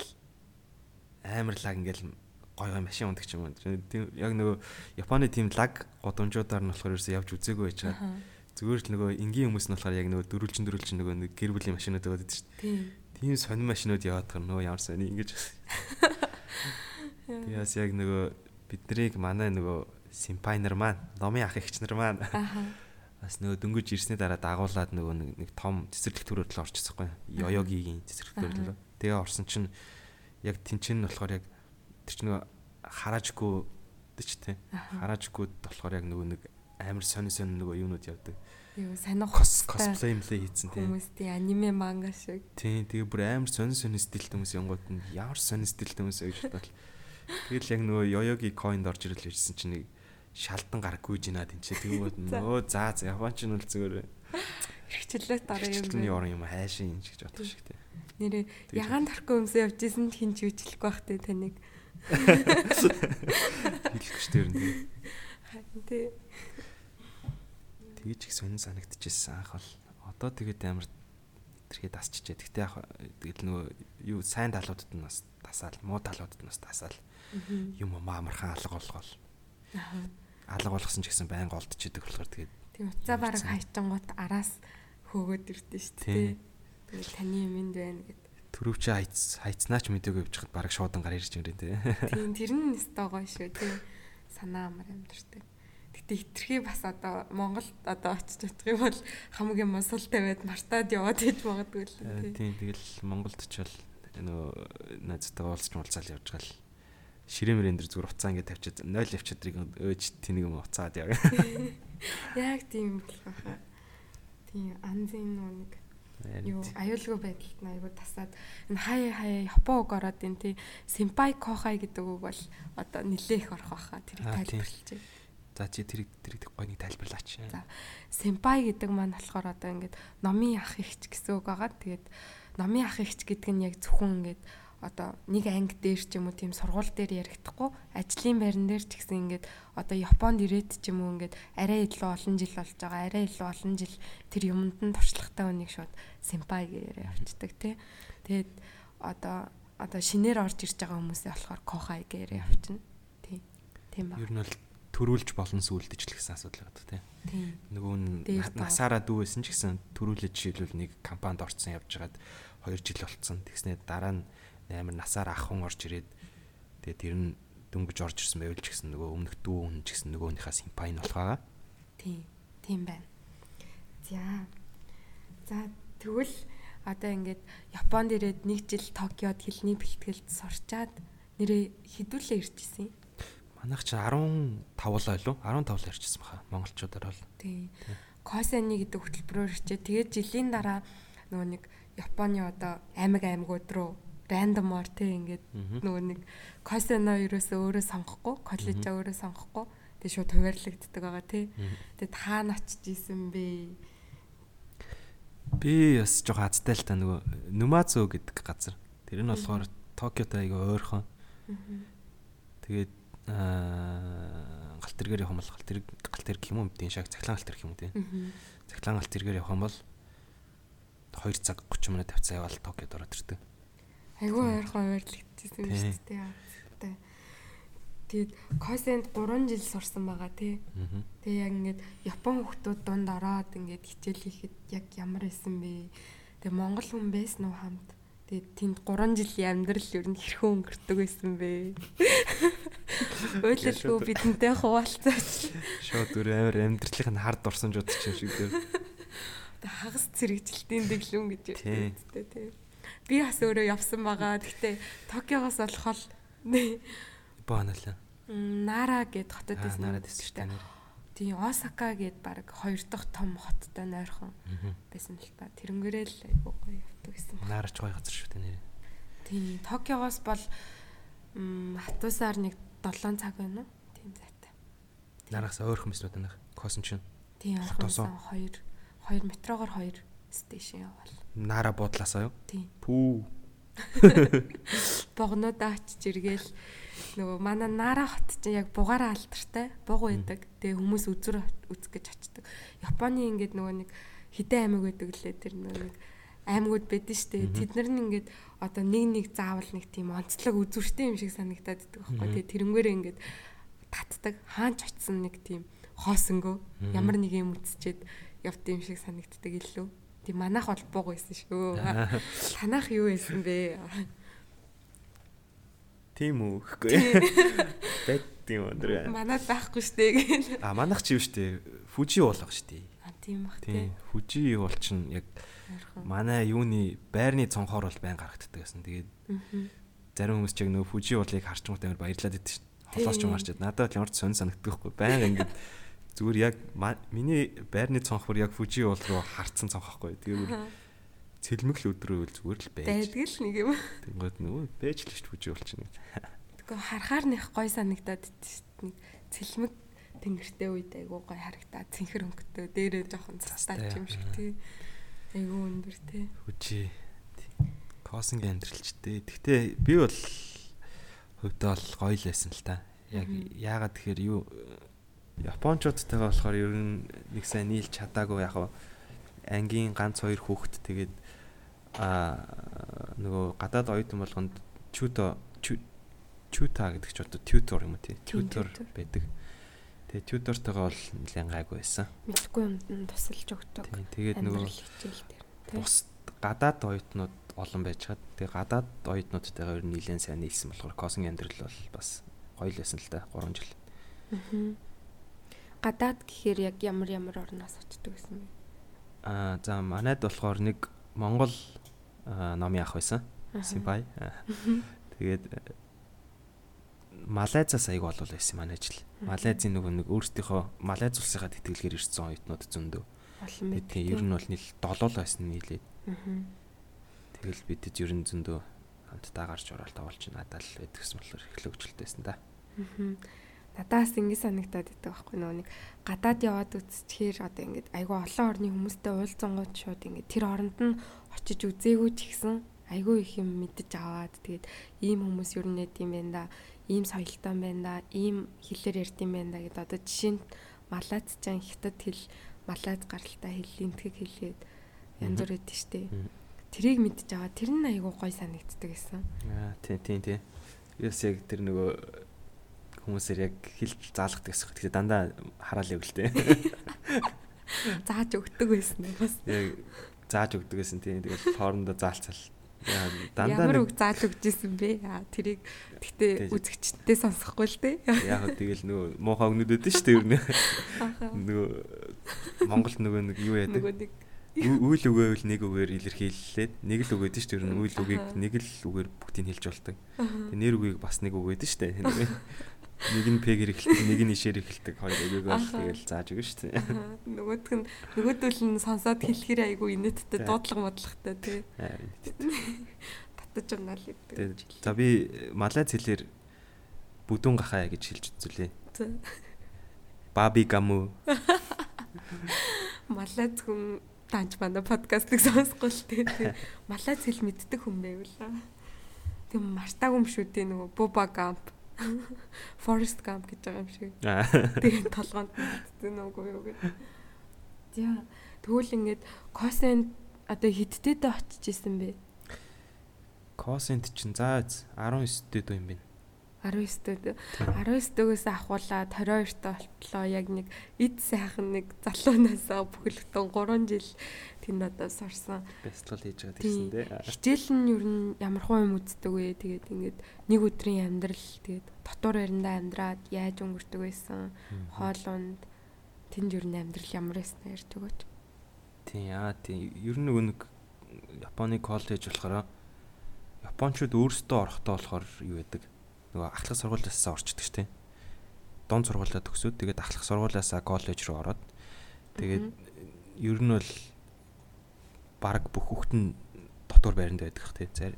амар лаг ингээл гой гой машин ундаг ч юм уу. Тийм яг нөгөө Японы тийм лаг годомжуудаар нь болохоор ерөөсөө явж үзээгүй байж байгаа. Зүгээр л нөгөө энгийн хүмүүс нь болохоор яг нөгөө дөрүлчин дөрүлчин нөгөө нэг гэр бүлийн машинууд байдаг шүү дээ. Тийм. Сонин машинууд яваад гар нөгөө ямар сони ингэж. Тэгээс яг нөгөө биднийг манай нөгөө симпай нар маань, номын ах эгч нар маань бас нөгөө дөнгөж ирсний дараа дагуулад нөгөө нэг том цэцэрлэг байхгүй юу? Йоёгигийн цэцэрлэг төрөд л. Тэгээ орсон чинь яг тэнцэн нь болохоор яг тэр чинь нөгөө хараажгүй ч тийм. Хараажгүйд болохоор яг нөгөө нэг амар сони сони нөгөө юунууд явдаг. Юу сонирх Кос косплей млей хийцэн тийм. хүмүүсийн аниме манга шиг. Тийм тэгээ бүр амар сони сони стилт хүмүүс янгууд нь ямар сони стилт хүмүүс гэж бодвол. Тэгэл яг нөгөө йоёги коинд орж ирэл ирсэн чинь нэг шалдан гар гүйж ийна тэнцээ тэгмүүд нөө за за японч нь бол зүгээр Хичээлээ дараа юм Хичээлний бэ. орон юм хайшин юм шиг бодох шиг тийм. Нэрээ Тэгж ягаан тархи өмсөө явж исэн хин ч үжилэхгүй бах те таныг. Хэлэхгүй шүү дээ. Харин тий. Тэгэж их сонин санагдчихсэн анх бол. Одоо тэгээд амар тэрхээ дасчихжээ. Тэгтээ яг тэгэл нөгөө юу сайн талуудад нь бас тасаал, муу талуудад нь бас тасаал. Юм амархан алга болгоол. Алга болгосон ч гэсэн байнга олдчихдаг болохоор тэгээд Тийм уцаа бараг Явцсан. хайчингууд араас хөөгөөд ирдэ шүү дээ. Тэгээд таны юмд байна гэд. төрөв чи хайц хайцнаач мэдээгүй явчихад бараг шуудан гар ирж ирээ тий. Тийм тэр нь өстой гоё шүү тий. Санаа амар амьдэртэй. Гэтэ хитрхи бас одоо Монголд одоо очиж чадах юм бол хамгийн мосол тавиад мартаад яваад иж магадгүй л Э, тий. Тийм тэгэл Монголд ч бол нөө найзтайгаа уулзч уулзаал явж гал ширээ мөрөн дээр зүгээр уцаа ингээд тавьчаад 0 явчаад тэрийг өөж тэнийг юм уцаад яа. Яг тийм болох байхаа. Тийм анзын нэг юу аюулгүй байдалд аюул тасаад энэ хаяа хаяа япон үг ороод энэ тий симпай кохай гэдэг үг бол одоо нилээх орох байхаа тийм. тайлбарлаж. За чи тэрийг тэрийг гой нэг тайлбарлаач. За. Симпай гэдэг маань болохоор одоо ингээд номын ах ихч гэсэн үг байгаа. Тэгээд номын ах ихч гэдэг нь яг зөвхөн ингээд одоо нэг анги дээр ч юм уу тийм сургууль дээр ярихдаггүй ажлын байран дээр ч гэсэн ингээд одоо Японд ирээд ч юм уу ингээд арай илүү олон жил болж байгаа арай илүү олон жил тэр юмд нь туршлагатай хүнийг шууд симпай гээрээ авчдаг тий. Тэгээд одоо одоо шинээр орж ирж байгаа хүмүүсээ болохоор кохай гээрээ авчна. Тий. Тийм ба. Ер нь бол төрүүлж болон сүулдэж л гэсэн асуудал байдаг тий. Тийм. Нөгөө нь насаараа дүүсэн ч гэсэн төрүүлж жишээлбэл нэг компанид орцсон явжгаад 2 жил болцсон. Тэгснээр дараа нь амар насаар ах хүн орж ирээд тэгээд тэр нь дөнгөж орж ирсэн байвал ч гэсэн нөгөө өмнөх дүү хүн ч гэсэн нөгөөнийхөө симпай нь болох байгаа. Тийм. Тийм байна. За. За тэгвэл одоо ингээд Японд ирээд нэг жил Токиод хэлний бэлтгэлд сурчаад нэрээ хідүүлээ ирж исэн. Манайх чи 15 лаа илүү 15 лаа ирчихсэн баха. Монголчуудаар бол. Тий. Косани гэдэг хөтөлбөрөөр ирчээ. Тэгээд жилийн дараа нөгөө нэг Японы одоо аймаг аймагуд руу рандомор тий ингээд нөгөө нэг косано ерөөсөө өөрөө сонгохгүй, коллежаа өөрөө сонгохгүй. Тэгээ шууд хуваарлагддаг байгаа тий. Тэгээ та начж исэн бэ? Би бас жоо хазтай л та нөгөө Нүмазо гэдэг газар. Тэр нь болохоор Токиотой айгаа ойрхон. Тэгээд аа галт тэргээр явах юм бол галт тэрэг галт тэрэг юм уу мэдэн шаг цахилгаан галт тэрэг юм тий. Цахилгаан галт тэргээр явах юм бол 2 цаг 30 минут тавцаа явал Токиод ороод ирдэг. Айгүй ойрхон ойрлогдчихсэн юм шүү дээ. Тэгээд Косенд 3 жил сурсан байгаа тий. Тэгээ яг ингээд Япон хүмүүс дунд ороод ингээд хичээл хийхэд яг ямар исэн бэ? Тэгээ Монгол хүн байсан уу хамт? Тэгээд тэнд 3 жилийн амьдрал ер нь хэрхэн өнгөрдөг байсан бэ? Ойлголгүй бидэнтэй хуваалцаач. Шууд өөр амар амьдралын хард орсон ч удчих юм шиг дээ. Хагас цэрэгжилтийн дэглүүн гэж хэлдэг тий. Би бас өөрөө явсан байгаа. Гэхдээ Токиогоос болох баанала. Нара гэд хотод байсан. Нарад шүү дээ. Тийм Осака гэд баг хоёр дахь том хоттой нойрхон байсан л та. Тэрнгэрээ л айгуу гоё явдаг гэсэн. Нарч гоё газар шүү дээ нэр. Тийм Токиогоос бол хатуусаар нэг 7 цаг байна уу? Тийм зайтай. Нараас ойрхон мэснүүд байна. Косон чинь. Тийм ойрхон 2 2 метрогоор 2 стейшн явал. Нара буудлаасаа юу? Тийм. Пүү. Богнуудаа очиж иргээл нөгөө манай Нара хот чинь яг бугаараа алдартай буг байдаг. Тэгээ хүмүүс үзүр үзэх гэж очдог. Японы ингээд нөгөө нэг хідэн аймаг байдаг лээ тэр нөгөө нэг аймагуд байдэн штэ. Тэд нар нь ингээд одоо нэг нэг заавал нэг тийм онцлог үзүртэй юм шиг санагдаад байдаг байхгүй. Тэгээ тэрнгээрээ ингээд татдаг. Хаанч очсон нэг тийм хоосонгөө ямар нэг юм үтсчээд явт юм шиг санагддаг илүү. Тийм манайх бол буг байсан шүү. Танах юу байсан бэ? Тийм үү гэхгүй. Бэт тийм өндөр. Манайд байхгүй штэ гэн. А манайх ч юм штэ. Фужи уулах штэ. А тийм бах тийм. Фужи уул чинь яг манай юуны байрны цонхоор бол байн гарагддаг гэсэн. Тэгээд зарим хүмүүс ч яг нөө фужи уулыг харч мут амар баярлаад идэв штэ. Холоос ч юм харчаад надад ямар ч сонь санагддаг байхгүй. Байн ингээд зүгээр яг миний байрны цонх бүр яг фужи уул руу харцсан цонх байхгүй. Тэгээд цэлмэг л өдрөө үл зүгээр л байж. Байдаг л нэг юм. Тэнгод нөгөө байж л шүү хүчээ болчихно. Тэгэхгүй харахаар нэх гой санагдаад нэг цэлмэг тэнгэртэй үед айгуу гой харагдаа цэнхэр өнгөтэй дээрээ жоохон цастаач юм шиг тий. Айгуу өндөр тий. Хүчээ. Косинг амьдралчтэй. Гэхдээ би бол хувьдаа бол гоё л байсан л та. Яг яагаад тэгэхээр юу Япончуудтайгаа болохоор ер нь нэг сайн нийлж чадаагүй яг ангийн ганц хоёр хүүхэд тэгээд а нөгөө гадаад оюутан болгонд чүто чүта гэдэг ч одоо тьютор юм тий тьютор байдаг. Тэгээ тьютортойгоо бол нэлээд гайгүй байсан. Мэдхгүй юмд тусалж өгдөг. Тэгээд нөгөө бус гадаад оюутнууд олон байж хаад тэгээ гадаад оюутнуудтайгаа ер нь нэлээд сайн нийлсэн болохоор косинг амьдрал бол бас гоё л байсан л да 3 жил. Аа. Гадаад гэхээр яг ямар ямар орноос очдөг гэсэн бэ? Аа за манайд болохоор нэг Монгол номын ах байсан. Симпай. Тэгээд Малайзаас аяг болол байсан манай ажил. Малайзын нөгөө нэг өөрсдийнхөө Малайз улсынхаа тэтгэлгээр ирсэн оюутнууд зөндөө. Олон мэт. Тэгээ ер нь бол нийл долоо байсан нийлээд. Тэгэл бидэд ер нь зөндөө хамтдаа гарч ороод тавуулж надад л байдаг гэсэн болохоор их л хөвчлөлтэйсэн да. Надаас ингэ санагтаад байдаг байхгүй нөгөө нэг гадаад яваад үзчихээр одоо ингэ айгүй олон орны хүмүүстэй уулзсангууд шууд ингэ тэр оронд нь очиж үзээгүй ч гэсэн айгүй их юм мэдэж аваад тэгээд ийм хүмүүс юу нэт юм бэ да ийм соёлтой юм байна да ийм хэлээр ярьд юм байна да гэдээ одоо жишээ нь малазчан хятад хэл малаз гаралтай хэл энтгэг хэлээд янз бүр өгдөө штэ тэрийг мэдж аваад тэр нь айгүй гой санагддаг гэсэн. Аа тий тий тий. Яс яг тэр нөгөө хүмүүсээр яг хэлж заалгадаг гэсэн. Тэгэхээр дандаа хараал явл тээ. Зааж өгдөг байсан бас. Яг зааж өгдөг гэсэн тийм. Тэгээд хоорондоо заалцал. Дандаа ямар үг зааж өгч исэн бэ? Тэрийг гэхдээ үзэгчдээ сонсохгүй л дээ. Яг тэгэл нөгөө муухай өгнөд өгдөн шүү дээ ер нь. Нөгөө Монголд нөгөө нэг юу яадаг? Нөгөө нэг Үйл өгөөл нэг үгээр илэрхийллээд нэг л өгөөд шүү дээ. Үйл үгийг нэг л үгээр бүгдийг хэлж болдог. Тэгээ нэр үгийг бас нэг өгөөд шүү дээ. Нэг нь пэг хэрэгэлдэг, нэг нь ишээр хэрэгэлдэг хоёр үгийг бол тэгэл зааж өгнө шүү дээ. Нөгөөх нь нөгөөдөл нь сонсоод хэлэхэр айгүй инээдтэй дуудлага модлагтай тий. Татаж унаал гэдэг. За би малайз хэлээр бүдүүн гахаа гэж хэлж үзүүлээ. Баби гаму. Малайз хүн танч манда подкастыг сонсохгүй л тий. Малайз хэл мэддэг хүн байвал. Тэг мартаагүй юм шүү дээ нөгөө Буба Гамп Forest Gump гэж байгаа юм шиг. Тэгээд толгоонд мэддэг нүггүй юу гэдэг. За тэгвэл ингээд Cosent одоо хидтэд очиж исэн бэ? Cosent чинь за 19 дэд юм байна. 19-д 19-дөөс ахуулаад 22-т болтлоо яг нэг эд сайхан нэг залуунаасаа бүхэлдэн 3 жил тэнд одоо сорсон. Бяцлал хийж байгаа гэсэн дээ. Хичээл нь ер нь ямар хуу юм үздэг вэ? Тэгээд ингээд нэг өдрийн амьдрал тэгээд дотор байрандаа амьдраад яаж өнгөрдөг байсан? Хоолунд тэнд ер нь амьдрал ямар байсан ярьж өгөөч. Тийм аа тийм ер нь нэг Японы коллеж болохоор Япончууд өөрсдөө орохдоо болохоор юу гэдэг нөгөө ахлах сургуулиас орчдөг дээ. Дунд сургуулаа төгсөөд тэгээд ахлах сургуулиас коллеж руу ороод тэгээд ер нь бол баг бүх хүүхэд нь дотор байранд байдаг х тий.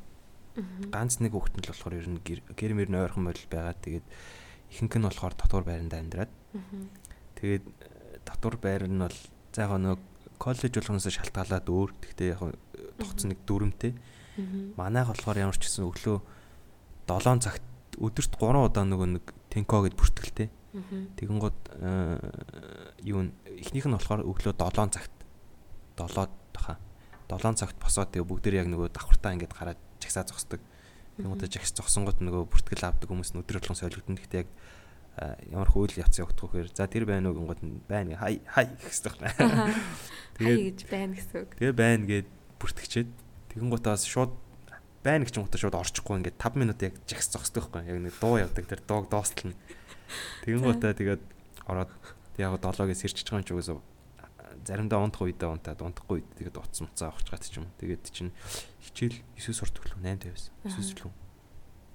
Ганц нэг хүүхэд нь л болохоор ер нь гэр мөр нь ойрхон морил байгаа. Тэгээд ихэнх нь болохоор дотор байранд амьдраад. Тэгээд дотор байр нь бол за яг нөгөө коллеж болгоноос шалтгаалаад өөр. Гэхдээ яг тогтсон нэг дүрмтэй. Манайх болохоор ямар ч гэсэн өглөө 7 цагт өдөрт 3 удаа нөгөө нэг тенко гэд бүртгэлтэй. Тэгэн гот юу эхнийх нь болохоор өглөө 7 цагт 7-д хаа 7 цагт босоод тэгээ бүгд яг нөгөө давхартаа ингээд гараад жагсаа зогсдог. Гот жагс зогсон гот нөгөө бүртгэл авдаг хүмүүс нь өдөр болгон солигдсон. Гэхдээ яг ямар хөл явц явагдах вэхээр за тэр байна уу гингод байна хай хай гэсэн байна. Тэгээд гэж байна гэсэн үг. Тэгээ байна гэд бүртгэчээд тэгэн гутаас шууд байна гэж юмтай шууд орчихгүй ингээд 5 минут яг жагс зогсдог байхгүй. Яг нэг дуу явдаг тэр дууг доостлно тэгэн гутаа тэгээд ороод яг 7-ээс ирчихэж байгаа юм ч үгүйс заримдаа унтах үедээ унтаад унтахгүй үед тэгээд утас муцаа авах гат ч юм тэгээд чинь хичээл 9 сурдаг лөө 8 50-аас 9 лөө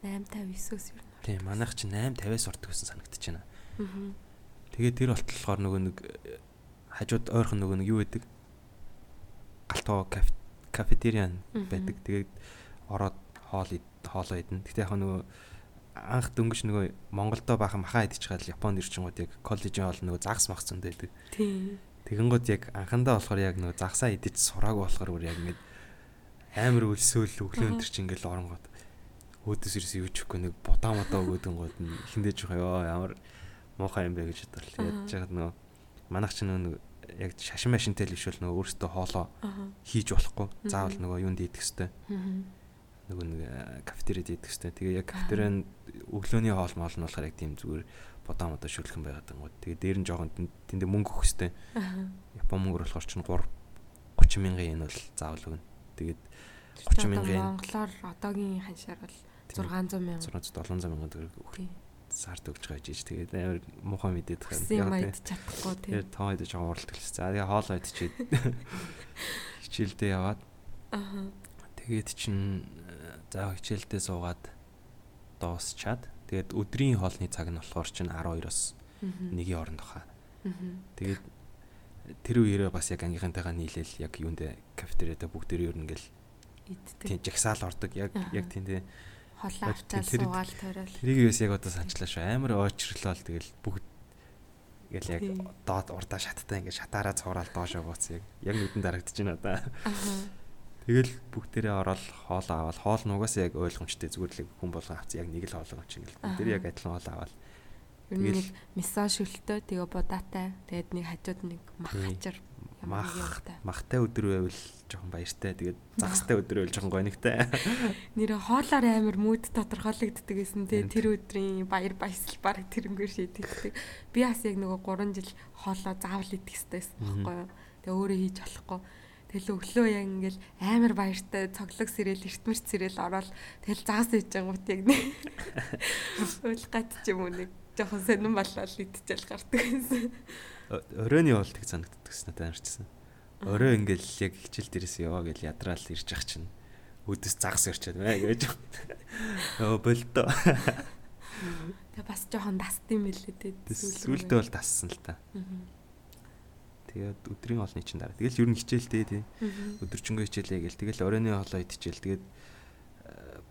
8 59-өөс юу Тийм манайх чинь 8 50-аас сурдаг гэсэн санагдаж байна. Аа тэгээд тэр болтлохоор нөгөө нэг хажууд ойрхон нөгөө нэг юу байдаг? Галтгоо кафетериан байдаг. Тэгээд ороод хоол хоолоо идэнэ. Гэтэ яг нөгөө анх дөнгөж нөгөө Монголдо бахан махаа идчихэл Японд ирчихэнгууд яг коллежийн хоол нөгөө загас мах зөндөө байдаг. Тийм. Тэгэнгүүт яг анхандаа болохоор яг нөгөө загсаа идэж сурааг болохоор бүр яг ингээд амар өлсөөл өглөө өнтер чи ингээд оронгууд өөдөөс ирээс юу ч ихгүй нэг будаа модаа өгөөдөнгууд нь хиндэж байгаа ёо ямар муухай юм бэ гэж бодлоо. Ядж байгаа нөгөө манайх ч нөгөө яг шашин машинтай л ишүүл нөгөө өөртөө хоолоо хийж болохгүй. Заавал нөгөө юунд идэх хэвээр нөгөө нэг э, кафетерид идэх хэвээр. Тэгээ яг кафетерийн өглөөний хоол моол нь болохоор яг тийм зүгээр бодоо модоо шүлхэн байгаад байгаа. Тэгээ дээр нь жоохон тэндээ мөнгө өгөх хэвээр. Япон мөнгөөр болохоор чинь 3 30 мянган yen бол заавал өгнө. Тэгээд 30 мянган монголоор одоогийн ханшаар бол 600 мянга 600 700 мянган төгрөг өгөх. Сард өгч байгаа жиж тэгээд амар муухай мэдээд байгаа. Яг тэгээд чадахгүй тийм. Тэгээд тоо идэж жоохон уралт гэлсэн. За тэгээ хоолоо идчихэд хичээлдээ яваад. Аа. Тэгээд чинь За хичээлдээ суугаад дуусчаад тэгээд өдрийн хоолны цаг нь болохоор чинь 12-оос 1-ийн хооронд баха. Тэгээд тэр үеэрээ бас яг ангийнхантайгаа нийлээл яг юундэ кафетериада бүгд тэр ер нь ингээл тийм жагсаал ордог. Яг яг тийм тийм холоо авчаа суугаал тойрол. Тэрийг юус яг одоо санчлаа шүү. Амар ойчрлол тэгэл бүгд ингээл яг доод урдаа шаттай ингээд шатаараа цуураал доошоо бууц. Яг яг нүдэн дарагдаж байна одоо. Аа Тэгэл бүгдээрээ ороод хоол аваад хоол нугаас яг ойлгомжтой зүгээр л хүн болгон авц. Яг нэг л хоол авч ингээл бүгдээрээ яг адилхан хоол аваад. Тэгэл мисаа шөлтөө тэгээ бодаатай. Тэгээд нэг хажууд нэг мах хачир мах махтай өдөр байвал жоохон баяртай. Тэгээд загастай өдөр байвал жоохон гонигтай нэр хоолоор амар мүүд тодорхойлогддог гэсэн. Тэ тэр өдрийн баяр баясгал баг тэрнгээр шийдэгдэг би бас яг нөгөө 3 жил хоолоо заавал идэх хэрэгтэй байсан байхгүй юу? Тэгээ өөрөө хийж болохгүй Тэгэл өглөө яг ингээл амар баяртай цоглог сэрэл, эртмэрч сэрэл ороод тэгэл заас ээж ангууд яг нэг уйлгат ч юм уу нэг жоохон сонирн болол идчихэл гардаг гэсэн. Оройны болтыг санагддаг гэсэн надад амарчсан. Орой ингээл яг хичээл дээрээс яваа гэж ядраал ирж ах чинь өдөс загас өрчөөд мэ гэж. Өө болдоо. Тэгээ бас жоохон дасд юм билээ дээ. Сүүлдээ бол дассан л та. Тэгээд өдрийн олны чинь дараа. Тэгэл ер нь хичээлтэй тий. Өдөржингөө хичээлээ гээл. Тэгэл оройны хоолоо идчихэл. Тэгээд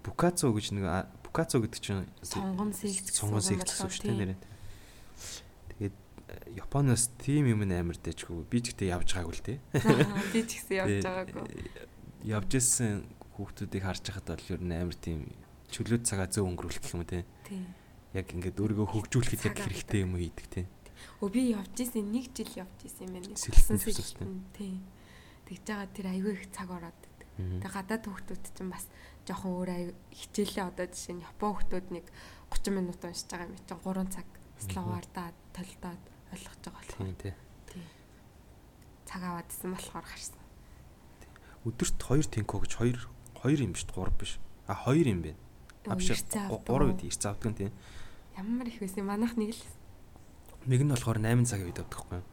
букацо гэж нэг букацо гэдэг чинь сонгон сэгц сонгон сэгц гэсэн шүү дээ нэрээ. Тэгээд Японоос тим юм амар дэжгүй. Би ч гэдэг явж байгаагүй л тий. Би ч гэсэн явж байгаагүй. Явж исэн хүүхдүүдийг харж байхад бол ер нь амар тийм чөлөөт цагаа зөв өнгөрүүлэх юм уу тий. Яг ингээд өөрийгөө хөгжүүлэхэд яг хэрэгтэй юм хийдэг тий. Өө би явж исэн нэг жил явж исэн юм байна. Сэлсэн сэлсэн. Тий. Тэгж байгаа тэр аягүй их цаг ороод байдаг. Тэг гадаад хүүхдүүд чинь бас жоохон өөр хичээлээ одоо жишээ нь Япон хүүхдүүд нэг 30 минут уншиж байгаа юм чинь 3 цаг словардаад толдоод ойлгож байгаа болохоор. Тий. Тий. Цаг аваад исэн болохоор гарсан. Өдөрт 2 тинко гэж 2 2 юм биш 3 биш. А 2 юм байна. Авш 3 үед ирц авдаг нь тий. Ямар их байсан манайх нэг л Нэг нь болохоор 8 цагийн үед авдаг юу?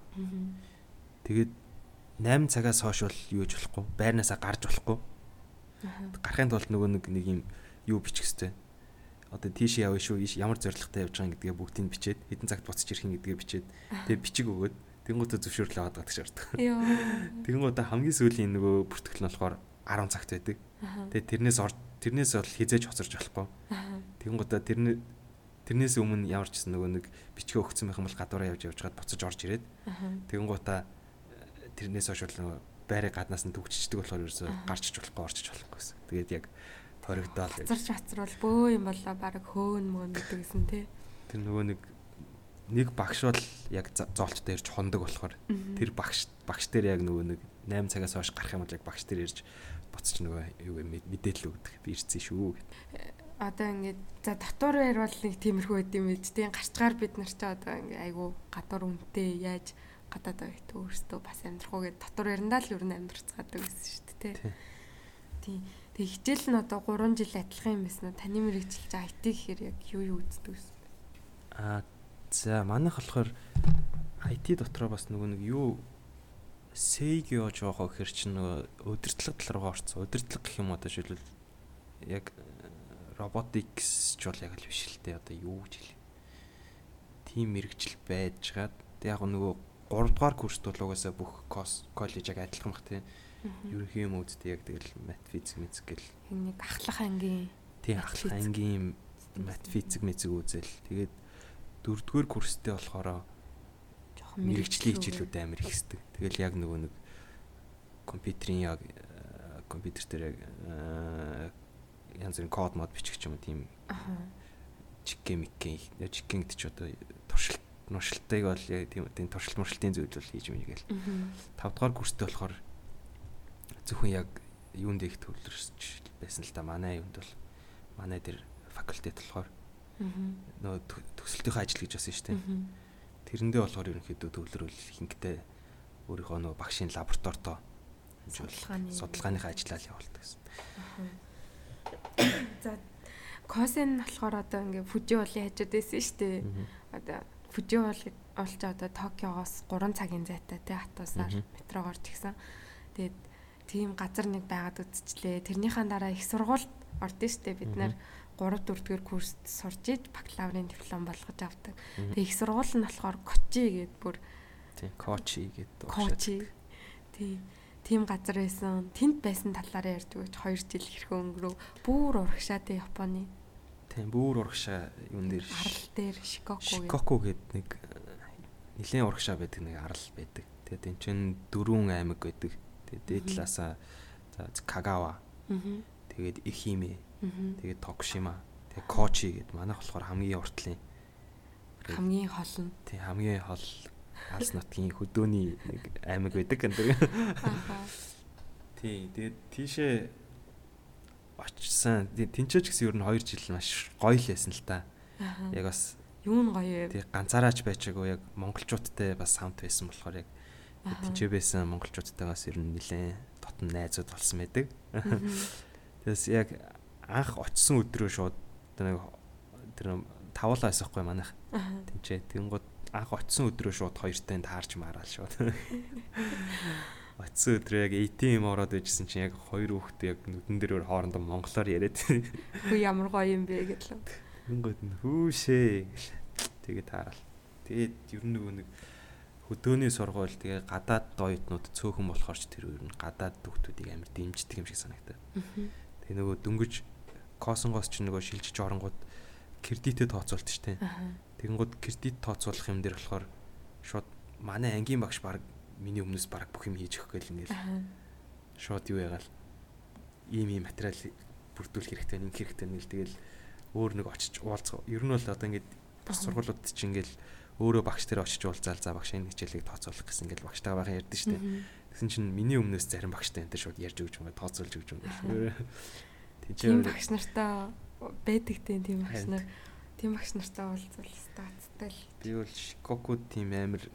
Тэгээд 8 цагаас хойш бол юу ч болохгүй. Байрнаасаа гарч болохгүй. Гарахын тулд нөгөө нэг нэг юм юу бичих хэвээр. Одоо тийш явна шүү. Ямар зоригтой явж байгаа гэдгээ бүгдийг бичээд хэдэн цагт буцаж ирэх юм гэдгээ бичээд тэгээд бичиг өгөөд тэнгуүтэ зөвшөөрлөө аваад гадаг шаарддаг. Тэнгуүтэ хамгийн сүүлийн нөгөө бүртгэл нь болохоор 10 цагт байдаг. Тэгээд тэрнээс тэрнээс бол хизээж хоцорж болохгүй. Тэнгуүтэ тэрний Тэрнээс өмнө ямар ч гэсэн нөгөө нэг бичгээ өгсөн байх юм бол гадуураа явж явж гад буцаж орж ирээд тэгэн гутаа тэрнээс хойш нөгөө байрыг гаднаас нь төгччдөг болохоор ерөөсө гарчиж болохгүй орчиж болохгүй гэсэн. Тэгээд яг хоригдоол. Царч хацруул бөө юм болоо баг хөөн мөн гэдэг гэсэн тий. Тэр нөгөө нэг нэг багш бол яг зоолчтой ирж хондог болохоор тэр багш багш дээр яг нөгөө нэг 8 цагаас хойш гарах юм бол яг багш дээр ирж буцаж нөгөө юу мэдээлэл өгдөг. Би ирсэн шүү гэд одоо ингээд за дотор байр бол нэг тиймэрхүү байд юм байж тийм гарчгаар бид нар ч одоо ингээд айгу гадуур үнтэй яаж гадаад байт өөртөө бас амьдрах уу гэд дотор байрандаа л ер нь амьдрцгаадаг гэсэн шүү дээ тий. Тэг хичээл нь одоо 3 жил адилхан юм байсан уу? Таны мэрэгжилж IT гэхээр яг юу юу үздэг вэ? Аа за манайх болохоор IT дотроо бас нөгөө нэг юу сейг яаж байгаа гэхэр чинь нөгөө өдөртлөг тал руугаа орцсон. Өдөртлөг гэх юм одоо жишээлбэл яг роботикс ч бол яг л биш л дээ одоо юу гэж хэлээ. Тим мэрэгжил байжгаад яг нөгөө 3 дугаар курст бол угаасаа бүх коллеж яг адилхан бах тийм. Ерөнхий юм үздэг яг тэгэл мат физик мэзик гэл. Нэг ахлах ангийн. Тийм ахлах ангийн мат физик мэзик үзэл. Тэгээд дөрөвдүгээр курстэй болохоор жоохон мэрэгжлийн хичээлүүд амар их хэсдэг. Тэгэл яг нөгөө нэг компьютерийн яг компьютер дээр яг янз бүрийн код мод бичих ч юм уу тийм. Чикэ микэ чикэ гэдэг ч одоо туршилт нуршилтыг бол яг тийм тийм туршилт муршилтын зүйл бол хийж мэнэ гээл 5 дугаар курстэй болохоор зөвхөн яг юунд их төвлөрч байсан л да. Манай юунд бол манай дээр факультет болохоор нөө төсөлтийн ажил гэж басан шүү дээ. Тэрэндээ болохоор ерөнхийдөө төвлөрөл хинктэй өөрийнхөө нөө багшийн лабораторидоо судалгааныхаа ажиллаа явуулдаг гэсэн. За Косен болохоор одоо ингээ Фужи уулын хажууд байсан шүү дээ. Одоо Фужи уул олж одоо Токиогоос 3 цагийн зайтай те хатуусаар метрогоор ч гисэн. Тэгээд тийм газар нэг байгаад үзчихлээ. Тэрнийхэн дараа их сургуульд ордон шүү дээ. Бид нэр 3 4 дугаар курст сурж иж бакалаврын диплом болгож авдаг. Тэгээ их сургууль нь болохоор Кочи гэдэг бүр тийм Кочи гэдэг. Кочи. Тийм тийм газар байсан. Тэнд байсан талаараа ярьдаг гэж 2 жил хэрхэн өнгөрөв. Бүүр урагшаа тэ Японы. Тийм бүүр урагшаа юун дээр арал дээр Шикоку Шикоку гэдэг нэг нэлээд урагшаа байдаг нэг арал байдаг. Тэгээд энэ чинь дөрвөн аймаг байдаг. Тэгээд дээд талаасаа за Кагава. Тэгээд Ихиме. Тэгээд Токушима. Тэгээд Кочи гэдэг манайх болохоор хамгийн уртлын хамгийн хол нь. Тийм хамгийн хол Алс нутгийн хөдөөний нэг аймаг байдаг энэ. Тий, тэгээд тийшээ очсон. Тинчөөч гэсэн ер нь 2 жил маш гоё л байсан л та. Яг бас юу нь гоё вэ? Тий, ганцаараач байчаагүй яг монголчуудтай бас хамт байсан болохоор яг тинчээ байсан монголчуудтайгаас ер нь нэлээд дотн найзууд болсон байдаг. Тэгээс яг анх очсон өдрөө шууд тэр тэр тавуулаа байсаахгүй манайх. Тинчээ. Тэнгууд анх очисон өдрөө шууд хоёртой таарч мараал шууд. Оцсон өдрөө яг ATM ороод байжсэн чинь яг хоёр хүүхдээ яг нүдэн дээр хоорондоо монголоор яриад. Хөө ямар гоё юм бэ гэдлээ. Тэнгүүд нь хүүшээ гэл. Тэгээд таарал. Тэгээд ер нь нөгөө нэг хөдөөний сургууль тэгээ гадаад оюутнууд цөөхөн болохоор ч тэр ер нь гадаад хүүхдүүдийг амар дэмждэг юм шиг санагдав. Тэгээ нөгөө дөнгөж косонгоос ч нөгөө шилжиж оронгууд кредитэд тооцоолт штэ. Тэгэнгүүт кредит тооцоолох юм дээр болохоор шууд манай ангийн багш баг миний өмнөөс баг бүх юм хийж өгөх гээл ингээл. Шууд юу ягаал ийм ийм материал бүрдүүлэх хэрэгтэй нэг хэрэгтэй нэг тэгэл өөр нэг очиж уулзах. Ер нь бол одоо ингээд бас сургуулиуд чинь ингээл өөрөө багш дээр очиж уулзаал за багш энэ хичээлийг тооцоолох гэсэн ингээл багштайгаа байхan ярьдэн штэ. Тэгсэн чинь миний өмнөөс зарим багштай энэ шууд ярьж өгч байгаа тооцоолж өгч байгаа. Тийм багш нартай байдаг тийм багш нар тийм багш нартай уулзвал статтай л. Би бол Шикоку тийм амир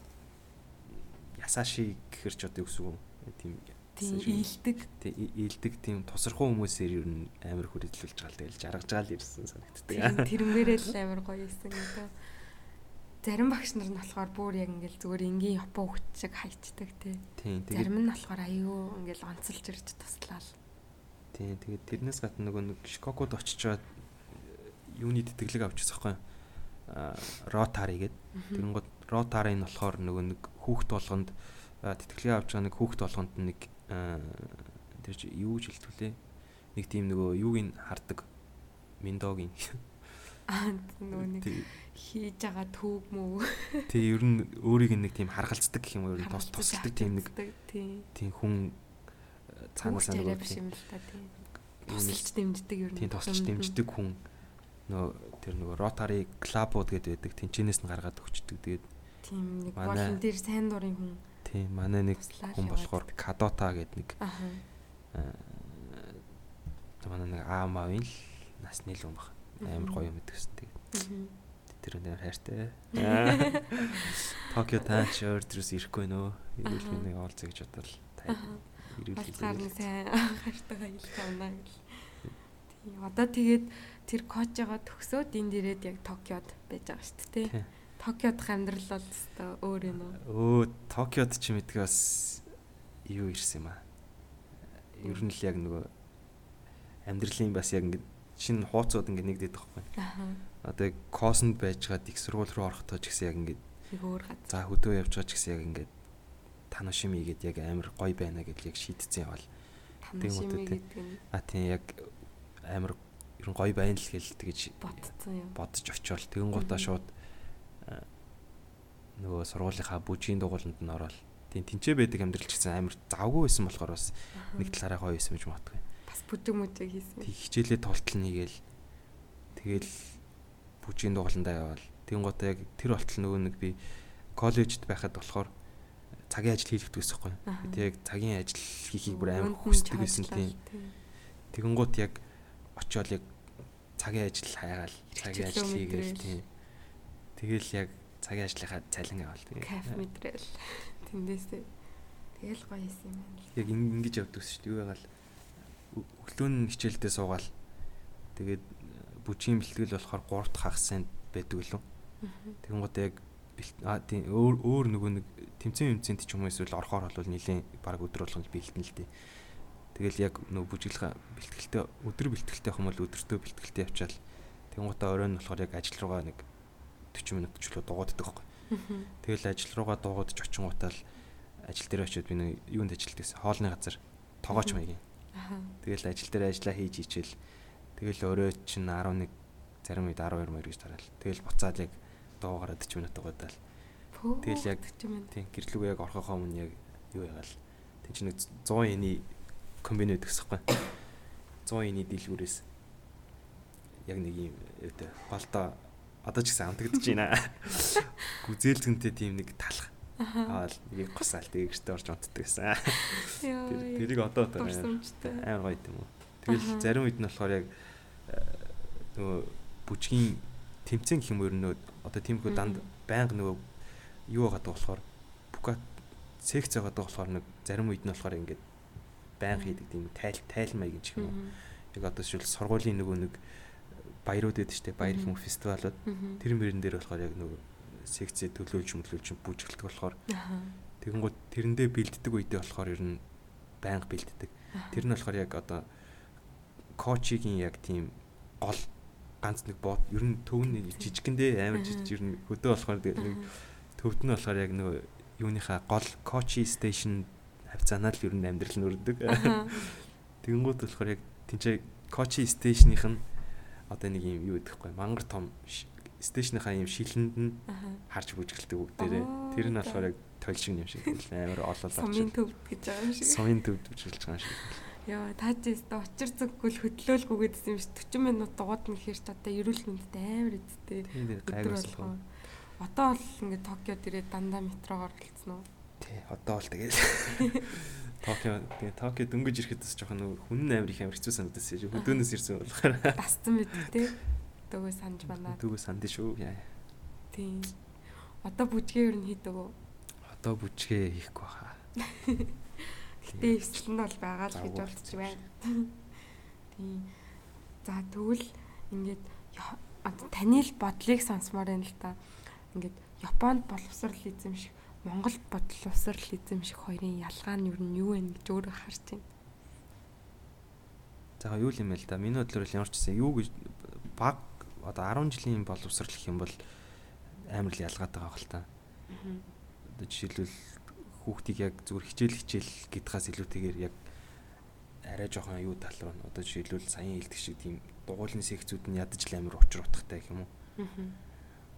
ясаши гэхэр ч одоо үг тийм тийм ийдэг тийм ийдэг тийм тусархуу хүмүүсээр ер нь амар хүрээлүүлж байгаа л тэгэл жаргаж байгаа л ирсэн санагддаг. Тэрнгээрээ л амар гоё исэн гэдэг. Зарим багш нар нь болохоор бүр яг ингээл зүгээр энгийн япон хөвч шиг хайчдаг тий. Зарим нь болохоор аюу ингээл онцолж ирж туслаа л. Тийм тэгээд тэрнээс гадна нөгөө нэг Шикокод очичоод юуны тэтгэлэг авч байгаа байхгүй а ротари гэдэг. Тэгэнгүүт ротари нь болохоор нөгөө нэг хүүхд болгонд тэтгэлэг авч байгаа нэг хүүхд болгонд нэг тэр чи юу ч хэлтүүлээ. Нэг тийм нөгөө юуг нь хардаг миндогийн аа нөгөө нэг хийж байгаа түүг мүү. Тий ер нь өөрийг нэг тийм харгалцдаг гэх юм уу ер нь тус тусалдаг тийм нэг тийм хүн цаанаас юм тийм. Тусалж дэмждэг ер нь. Тийм тусалж дэмждэг хүн нөө тэр нөгөө Rotary Club-ууд гэдэг байдаг. Тэнчнээс нь гаргаад өгчдөг. Тэгээд тийм нэг волонтер сайн дурын хүн. Тийм манай нэг хүн болохоор Kadota гэдэг нэг аа манай нэг аамаавын л насны л юм баг. Амар гоё юм гэдэгсэн. Тэгээд тэр нэр хайртай. Токио таач өөрөөс ирэхгүй нөө. Ирүүл би нэг гэж бодвол тайван ирүүлээ. Алгаар сайн хайртайгаа хэлэх юмнаа гэл. Тийм одоо тэгээд тэр кожогоо төгсөөд энд ирээд яг Токиод байж байгаа шүү дээ. Токиодх амьдрал бол өстой өөр юм уу? Өө Токиод ч мэдгүй бас юу ирсэн юм аа. Ер нь л яг нөгөө амьдралын бас яг ингэ шинэ хууцууд ингэ нэгдээд байгаа байхгүй. Аа. Одоо косонд байжгаад их сургууль руу орохдоо ч гэсэн яг ингэ өөр гад. За хөдөө явж байгаа ч гэсэн яг ингэ таношими гэдэг яг амар гоё байна гэдэл яг шийдсэн явал. Таношими гэдэг нь а тийм яг амар ер нь гоё байна л гэл тэгэж бодцсон юм. Бодож очивол тэгэн гутаа шууд нөгөө сургуулийнхаа бүжгийн дугууланд нь ороод тийм тэнцээ байдаг амьдрал ч гэсэн амар завгүй байсан болохоор бас нэг талаараа гоё байсан гэж боддог. Бас бүдэг мүдэг хийсэн. Тэг хичээлээ толтол нэгээл тэгэл бүжгийн дугууландаа явал тэгэн гутаа яг тэр болтол нөгөө нэг би коллежид байхад болохоор цагийн ажил хийх гэсэн юм байна. Тэг яг цагийн ажил хийхийг бүр амар хүсдэг байсан тийм. Тэгэн гут яг очиод яг цагийн ажил хайгаал цагийн ажил хийгээл тийм. Тэгэл яг цагийн ажлынхаа цалин авал тэгээ. Каф мэдрэл. Тэндээсээ тэгэл гоё юм байна. Яг ингэж явдаг шүү дээ. Юу ягаал өглөө нь хичээлдээ суугаал. Тэгээд бүжгийн бэлтгэл болохоор 3 дахь хагас байдаг лөө. Тэгэн гот яг а тийм өөр өөр нөгөө нэг тэмцэн юмцэнт ч юм уу эсвэл орохоор бол нилийн баг өдөр болгонд бэлтэн л дээ. Тэгэл яг нөгөө бүжиглэх бэлтгэлтэй өдөр бэлтгэлтэй бол өдөртөө бэлтгэлтэй явчаал тэнгуутаа оройн болохоор яг ажил руугаа нэг 40 минут ч лөө дугааддаг байхгүй. Тэгэл ажил руугаа дугаадж очингуудаа л ажил дээр очиод би нэг юунд ажилт гэсэн хоолны газар тоогооч маягийн. Тэгэл ажил дээр ажиллаа хийж ичээл тэгэл өөрөө чинь 11 зарим үед 12 мөр гэж тараал. Тэгэл буцаад яг дуугараад 40 минут угаадаа л. Тэгэл яг тийм гэрлүүгээ яг орхохоо өмнө яг юу ягаал. Тэг чи нэг 100 yen-ий комбин байдаг гэсэхгүй. 100 yen-ий дийлгүүрээс яг нэг юм өөдөө голдоо одоо ч гэсэн амтагдаж байна. Гүзээлтэнтэй тийм нэг талах. Аа нэг госаал тэгээ гэртээ орж унтдаг гэсэн. Тэр тэрийг одоо одоо амар гоё юм уу. Тэгэл зарим үед нь болохоор яг э, нөгөө бүжгийн тэмцэн гэх юм уу нөө одоо тиймхүү данд байнга нөгөө юу байгаа болохоор бука секц байгаа болохоор нэг зарим үед нь болохоор ингээд байнга хийдэг тийм тайл тайл маяг юм шиг юм. Яг одоо шил сургуулийн нөгөө нэг баярууд шүү дээ. Баяр хүмүүс фестивалууд. Тэр мөрөн дээр болохоор яг нөгөө секцээ төлөөлж мөдлөөлж бүжгэлдэг болохоор Тэгэнгүүт тэрэндээ бэлддэг үедээ болохоор ер нь байнга бэлддэг. Тэр нь болохоор яг одоо коучигийн яг тийм гол ганц нэг бот ер нь төвн жижигэндээ амар жижиг ер нь хөдөө болохоор нэг төвд нь болохоор яг нөгөө юуныхаа гол коучи стейшн хавцаанаа л ер нь амьдрал нь өрдөг. Тэгэнгүүт болохоор яг тэнцээ коучи стейшных нь одоо нэг юм юу гэдэхгүй мангар том стейшныхаа юм шилэнд нь харж бүжгэлдэг бүгдээрээ тэр нь болохоор яг тойл шиг юм шиг амар олол очив. Сумын төв гэж байгаа юм шиг. Сумын төв бүжгэлж байгаа юм шиг. Яа таажээс очир зүггүй хөдлөөлгүйгээд юм шиг 40 минут дуугад нь хэрч одоо эрүүл мэндэд амар эзтэй. Өдөр болгоо. Одоо бол ингээд Токиод ирээд дандаа метрогоор гэлцэн үү? Тий, одоо бол тэгээд Токио тэгээ Токио дөнгөж ирэхэд бас жоохон нөгөө хүн амар их амар хэцүү санагдсан шүү. Хөдөөнөөс ирсэн болохоор. Тасцсан мэт тий. Дөгөө санаж байна. Дөгөө санд шүү. Яа. Тий. Одоо бүжгээ юу хийдэг үү? Одоо бүжгээ хийхгүй хаа. Гэтэ эвсэл нь бол байгаа л гэж болчих байна. Тий. За тэгвэл ингээд таны л бодлыг сонсомоор байна л та. Ингээд Японд боловсрал эзэмших Монгол бодловсрал эзэмших хоёрын ялгаа нь юу вэ гэж өөрөө харж байна. За юу юм бэ л да. Миний бодлоор ямар ч гэсэн юу гэж баг одоо 10 жилийн боловсрал гэх юм бол амар л ялгаатай байгаа хэл та. Одоо жишээлбэл хүүхдийг яг зүгээр хичээл хичээл гэдгээс илүүтэйгээр яг арай жоохон юу тал руу одоо жишээлбэл саяын хэлдэг шиг тийм дугуулны секцүүд нь ядаж л амар учир утгатай гэх юм уу.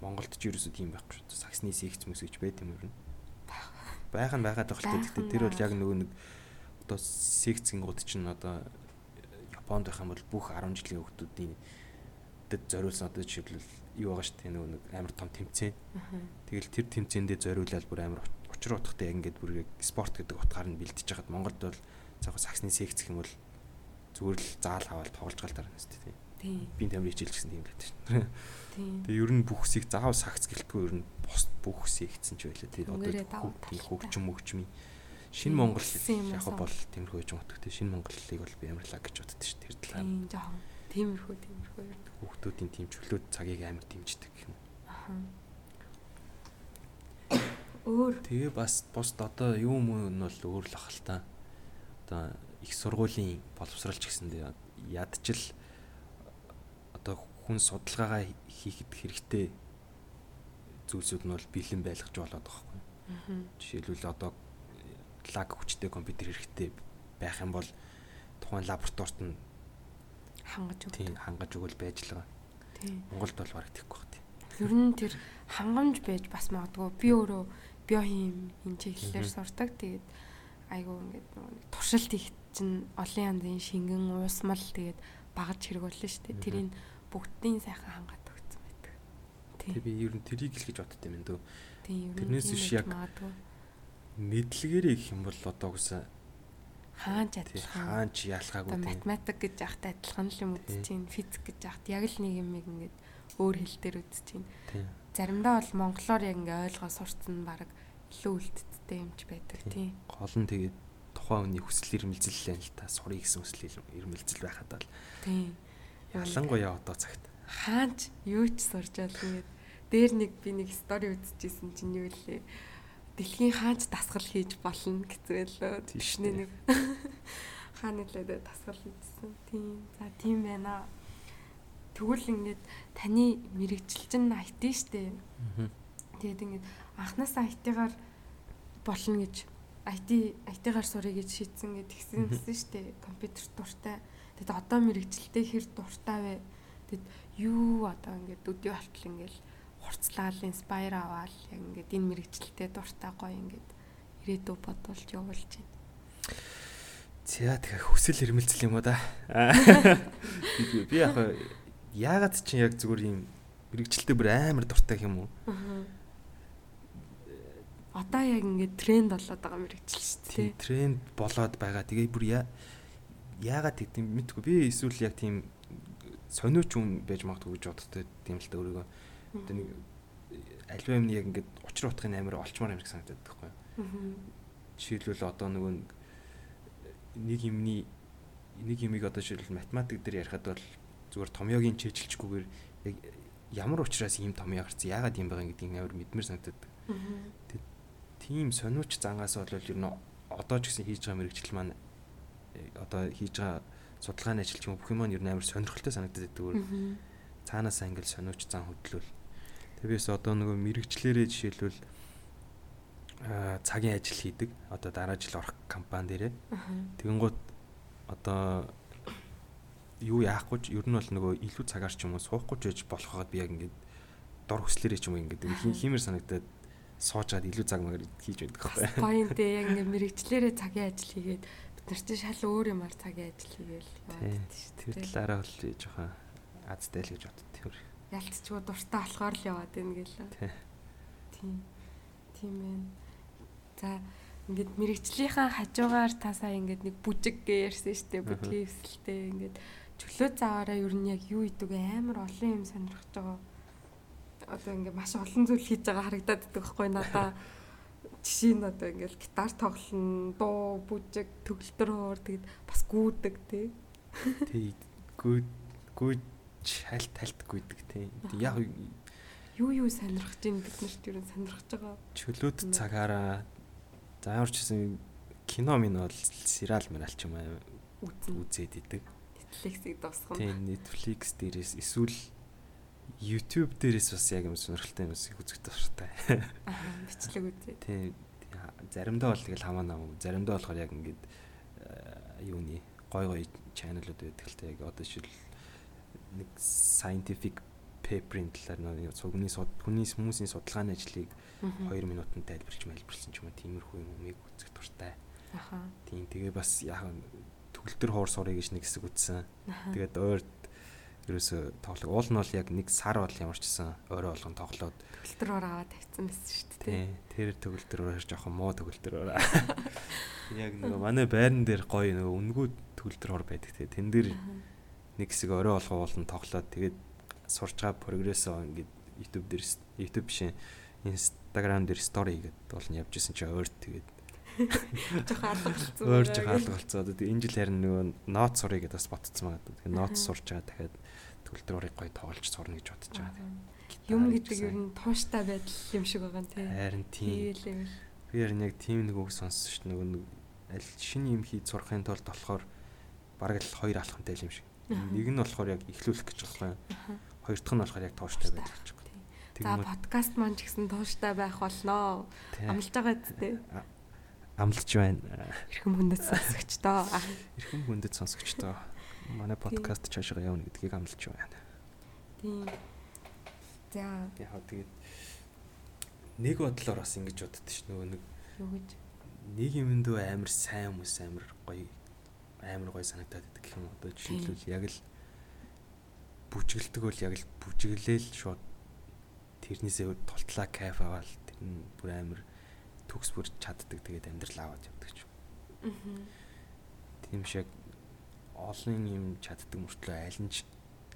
Монголд ч ерөөсөө тийм байхгүй шүү. Саксны секц мэс гэж байт юм ер нь байх нь байгаад байгаа л гэхдээ тэр бол яг нөгөө нэг одоо секцгийн гууд чинь одоо Японд байх юм бол бүх 10 жилийн хүүхдүүдийн дэд зориулсан одоо жишээлбэл юу байгаа шүү дээ нөгөө нэг амар том тэмцээн. Тэгэл тэр тэмцээндээ зориулаад бүр амар учир утгатай яг ингээд бүр яг спорт гэдэг утгаар нь бэлдэж хахад Монголд бол заах саксны секц гэх юм бол зүгээр л заал хаваал тоглож гал дараа нь шүү дээ. Би тамир хичээлж гэсэн юм байдаг. Тийм. Тэгээ ер нь бүхсийг заав сакс гэлтгүй ер нь бос бүх сэгцэн ч байлаа. Тэгээд одоо хөгжим мөгжмийн Шинэ Монгол яг бол тиймэрхүү гэж боддог. Шинэ Монголыг бол би амарлаа гэж боддог шүү дээ. Тэр талаар. Тийм жоохон тиймэрхүү тиймэрхүү юм. Хүүхдүүдийн тийм чөлөөт цагийг амар дэмждэг гэх юм. Аа. Өөр. Тэгээ бас бус одоо юу мөн нь бол өөр л ах л та. Одоо их сургуулийн боловсралч гэсэндээ ядчил хүн судалгаагаа хийхэд хэрэгтэй зүйлсүүд нь бол бэлэн байлгаж болоод байгаа хгүй. Жишээлбэл одоо лаг хүчтэй компьютер хэрэгтэй байх юм бол тухайн лабораторид нь хангаж өгөх. Тийм хангаж өгөл байж л байгаа. Тийм. Монголд бол бараг баг тийм. Ер нь тэр хангамж байж бас магадгүй би өөрөө биохим энэ чиглэлээр сурдаг. Тэгээд айгу ингээд туршилт их чинь олон янзын шингэн уусмал тэгээд багаж хэрэг болно шүү дээ. Тэрийг бүгдийн сайхан хангаад Тэг би ер нь тэрийг л гэж боддтой юм дөө. Тэрнээс биш яг мэдлэгээрээ гэх юм бол одоо үгүйсэ хаанч адилхан. хаанч ялгаагүй тийм. математик гэж яхад адилхан л юм үзэж чинь физик гэж яхад яг л нэг юм ингээд өөр хэл дээр үзэж чинь. Заримдаа бол монголоор яг ингээд ойлгоо сурцсан баг илүү үлддтэй юмч байдаг тийм гол нь тэгээд тухайн хүний хүсэл эрмэлзэл л та. Сурыг гэсэн хүсэл эрмэлзэл байхад бол. Тийм ялангуяа одоо цагт хаанч юу ч байгаа ингээд дээр нэг би нэг стори үзчихсэн чинь юу лээ. Дэлхийн хаач дасгал хийж болно гэцвэлөө. Тийшний нэг хааны лээ дасгал хийсэн. Тийм. За тийм байна. Тэгвэл ингээд таны мэрэгчлэн IT штэ. Тэгээд ингээд анханасаа IT-гаар болно гэж IT IT-гаар сурыг гэж шийдсэн гэж тэгсэн гэсэн штэ. Компьютер дуртай. Тэгэд одоо мэрэгчлэлтэй хэр дуртай вэ? Тэгэд юу одоо ингээд өдөө болтол ингээд хурцлал инспайр аваад яг ингээд энэ мэрэгчлэлтэй дуртай гоё ингээд ирээдүй бодуулж явуулж байна. За тэгээ хүсэл эрмэлзэл юм уу да. Би яг яагаад ч яг зүгээр юм мэрэгчлэлтэй бүр амар дуртай юм уу? Одоо яг ингээд тренд болоод байгаа мэрэгчл шүү дээ. Тренд болоод байгаа. Тэгээ бүр яагаад юм мэдгүй. Би эсвэл яг тийм сониуч хүн байж магадгүй гэж боддог тийм л та өөрийгөө Одоо нэг альва юмны яг ингээд учир утгын амар олчмаар юм шиг санагдаад байхгүй. Жишээлбэл одоо нөгөө нэг юмны нэг юмыг одоо жишээлбэл математик дээр ярихад бол зүгээр томьёогийн чэжилчгүйгээр яг ямар учраас ийм томьёо гарсан яагаад юм байгаа гэдгийг амар мэдмэр санагдаад. тийм сониуч зангаас бол ер нь одоо ч гэсэн хийж байгаа мэрэгжил маань одоо хийж байгаа судалгааны ажил ч юм бүх юм нь ер нь амар сонирхолтой санагдаад байдаг өөр цаанаасаа ингээл сониуч зан хөдлөл. Тэгээс одоо нөгөө мэрэгчлэрээ жишээлбэл цагийн ажил хийдэг. Одоо дараа жил орох компани дээрээ. Тэгэнгუთ одоо юу яахгүй ч ер нь бол нөгөө илүү цагаар ч юм уу? суухгүй ч байж болох хаад би яг ингээд дор хөслөрөө ч юм ингээд хиймэр санагдаад суужгаад илүү цаг магаар хийж байдаг. Байхгүй. Баян дээ яг ингээд мэрэгчлэрээ цагийн ажил хийгээд нар чинь шал өөр юмар цагийн ажил хийгээл яваад шүү дээ. Тэр талаараа бол жоохон азтай л гэж боддог. Ялцчгүй дуртай болохоор л яваад байна гэлээ. Тийм. Тийм ээ. За ингээд мэрэгчлийнхаа хажуугаар та сая ингээд нэг бүжиг гээрсэн штэ бүжгийн эвсэлтэй ингээд чөлөө заваараа ер нь яг юу идэг амар олон юм сонирхож байгаа одоо ингээ маш олон зүйл хийж байгаа харагдаад байдаг байхгүй надаа жишээ нь одоо ингээл гитар тоглоно, дуу, бүжиг, төгөлтөр хоор тэгэд бас гүйдэг тий. Тий. Гүйд гүйд хальт хальт гүйдэг тий. Яг юу юу сонирхож ин бид нарт юу сонирхож байгаа. Чөлөөт цагаараа заавар ч гэсэн кино минь бол сериал мэрал ч юм аа үзээд идэг. Netflix-ийг дуусгах нь. Тийм Netflix дээрээс эсвэл YouTube дээрээс бас яг юм сонирхолтой юм үзэх дуртай. Аа, бичлэг үзээ. Тийм. Заримдаа бол тэгэл хамаа нам, заримдаа болохоор яг ингээд юуны гой гой чаналууд байдаг л та яг одоо жишээл нэг scientific paper-ийн талаар нэг цугны хүний хүмүүсийн судалгааны ажлыг 2 минутанд тайлбарч мэлбэрсэн ч юм уу тиймэрхүү юм умыг үзэх дуртай. Аха. Тийм тэгээ бас яг төгөлтөр хоор сурыг гэж нэг хэсэг үзсэн. Тэгээд ойр ерөөсө тоглог. Уул нь бол яг нэг сар бол ямар ч гэсэн өөрөө болгон тоглоод төгөлтрөөр аваад тавьсан байсан шүү дээ. Тэр төгөлтрөөр жоохон муу төгөлтрөөр. Яг нөгөө манай байран дээр гоё нөгөө үнгүү төгөлтрөөр байдаг те. Тэн дээр нэг хэсэг өөрөө болгоо уул нь тоглоод тэгээд сурж байгаа прогрессоо ингээд YouTube дээр YouTube биш Instagram дээр стори хийгээд бол нь явж исэн чи өөр тэгээд жоохон алга болцсон. Өөр жоохон алга болцсон. Тэгээд энэ жил харин нөгөө ноот сурыг гэдээ бас ботцсон байгаа. Тэгээд ноот сурж байгаа дахиад төлөвлөрөөрийг гоё тоглож сурна гэж бодож байгаа. Юм гэдэг ер нь тууштай байдал юм шиг байгаа нь тий. Харин тийм. Би харин яг тийм нэг үг сонссон шүү дээ. Нөгөө нэг аль шинэ юм хийж сурахын тулд болохоор бараг л хоёр алхамтай юм шиг. Нэг нь болохоор яг ихлүүлэх гэж байгаа юм. Хоёр дахь нь болохоор яг тууштай байх гэж байгаа. За подкаст маань ч гэсэн тууштай байх болноо. Амлаж байгаа зү амлаж байна. Эрхэм хүндэт сонсогчдоо. Эрхэм хүндэт сонсогчдоо манай подкаст чаашаа явна гэдгийг амлаж байна. Тийм. За. Яг тэгээд нэг бодлоор бас ингэж боддоо ш нөгөө нэг юу гэж нэг юмдөө амар сайн хүмүүс амар гоё амар гоё санагдаад байдаг гэх юм одоо жишээлбэл яг л бүжгэлдэг бол яг л бүжгэлээл шууд тэрнээсээ толтлаа кайф аваад тэр нь бүр амар төгс бүр чаддаг тэгээд амьдрал аваад явдаг ч. Аа. Тийм шиг олон юм чаддаг мөртлөө аль нь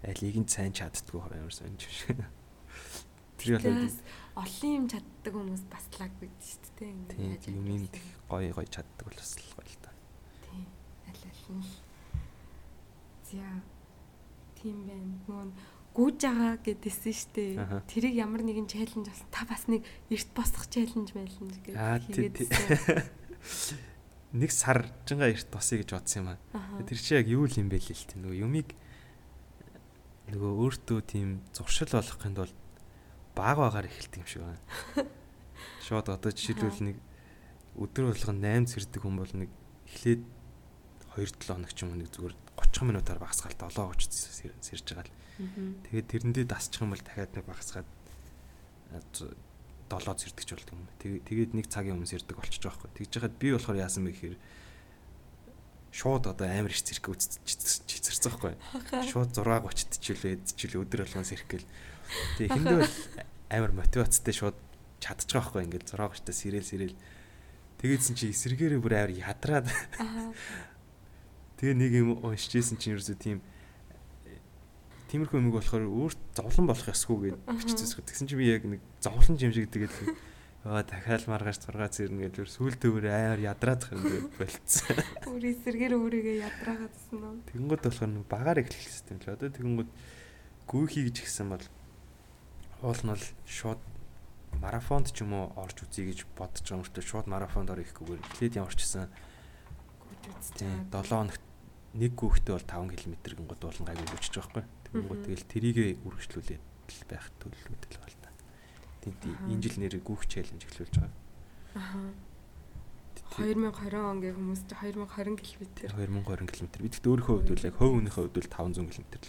алийг нь сайн чаддгүй ямар сонж шиг. Тэр бол олон юм чаддаг хүмүүс бас лаг бид шүү дээ. Ингээд юм юм гоё гоё чаддаг бол бас л гоё л та. Тийм. Аль аль нь. За. Тийм байна. Нөгөө гүйж байгаа гэдээсэн шүү дээ. Тэрийг ямар нэгэн чаленж бас та бас нэг эрт босох чаленж байлна гэдэг хийгээд нэг саржингаа эрт босъё гэж бодсон юм аа. Тэр чи яг юу юм бэ л л тийм нөгөө юмыг нөгөө өөртөө тийм зуршил болгохын тулд баг багаар эхэлдэг юм шиг байна. Шууд одоо жишээлбэл нэг өдөр болгон 8 зэрдэг хүн бол нэг эхлээд 2-7 хоног ч юм уу нэг зүгээр 30 минутаар багасгаалт 7 30 сэрж байгаа л. Тэгээд тэрэндээ дасчих юм бол дахиад нэг багасгаад 7 зэрдэгч болд юм. Тэгээд нэг цагийн өмнө зэрдэг болчих жоохгүй. Тэгж яхад би болохоор яасан бэ гэхээр шууд одоо амар их зэрэг чицэрсэн байхгүй. Шууд 6:30-д чилээд чил өдөр болгоно сэрхгээл. Тэгээ эхэндээ бол амар мотивацтай шууд чадчих байхгүй ингээд 6:30-д сэрэл сэрэл. Тэгээдсэн чи эсэргээрээ бүр амар ядраад. Тэгээ нэг юм уншижсэн чинь ерөөсөө тийм тиймэрхүү юмэг болохоор өөрт зовлон болох ёсгүй гэж биччихсэн. Тэгсэн чинь би яг нэг зовлон жимшиг тэгээд аа дахиад маргааш 6 зэрнэ гэж сүүл төвөр аяар ядраад хань болцсон. Өөр эсэргээр өөрийгөө ядраагаадсэн нь. Тэгэнгүүт болохоор нэг багаар эхлэх систем л одоо тэгэнгүүт гүйхий гэж гисэн бол уул нь бол шууд марафонд ч юм уу орж үзье гэж бодож байгаа мөртөө шууд марафонд орох ихгүйгээр эхлээд ямар ч гэсэн тийм 7 хоногт нэг гүөхтэй бол 5 км гингод болон гайгүй хүчиж байгаа байхгүй. Тэгвэл тэгэл тэрийгэ үргэлжлүүлээд л байх төлөвлөлт л байна. Тийм энэ жил нэр гүөх челленж эхлүүлж байгаа. Аа. 2020 онгийн хүмүүс чи 2020 км. 2020 км. Бид гэхдээ өөрийнхөө хувьд бол яг хувь өөнийхөө хувьд бол 500 км л гэж.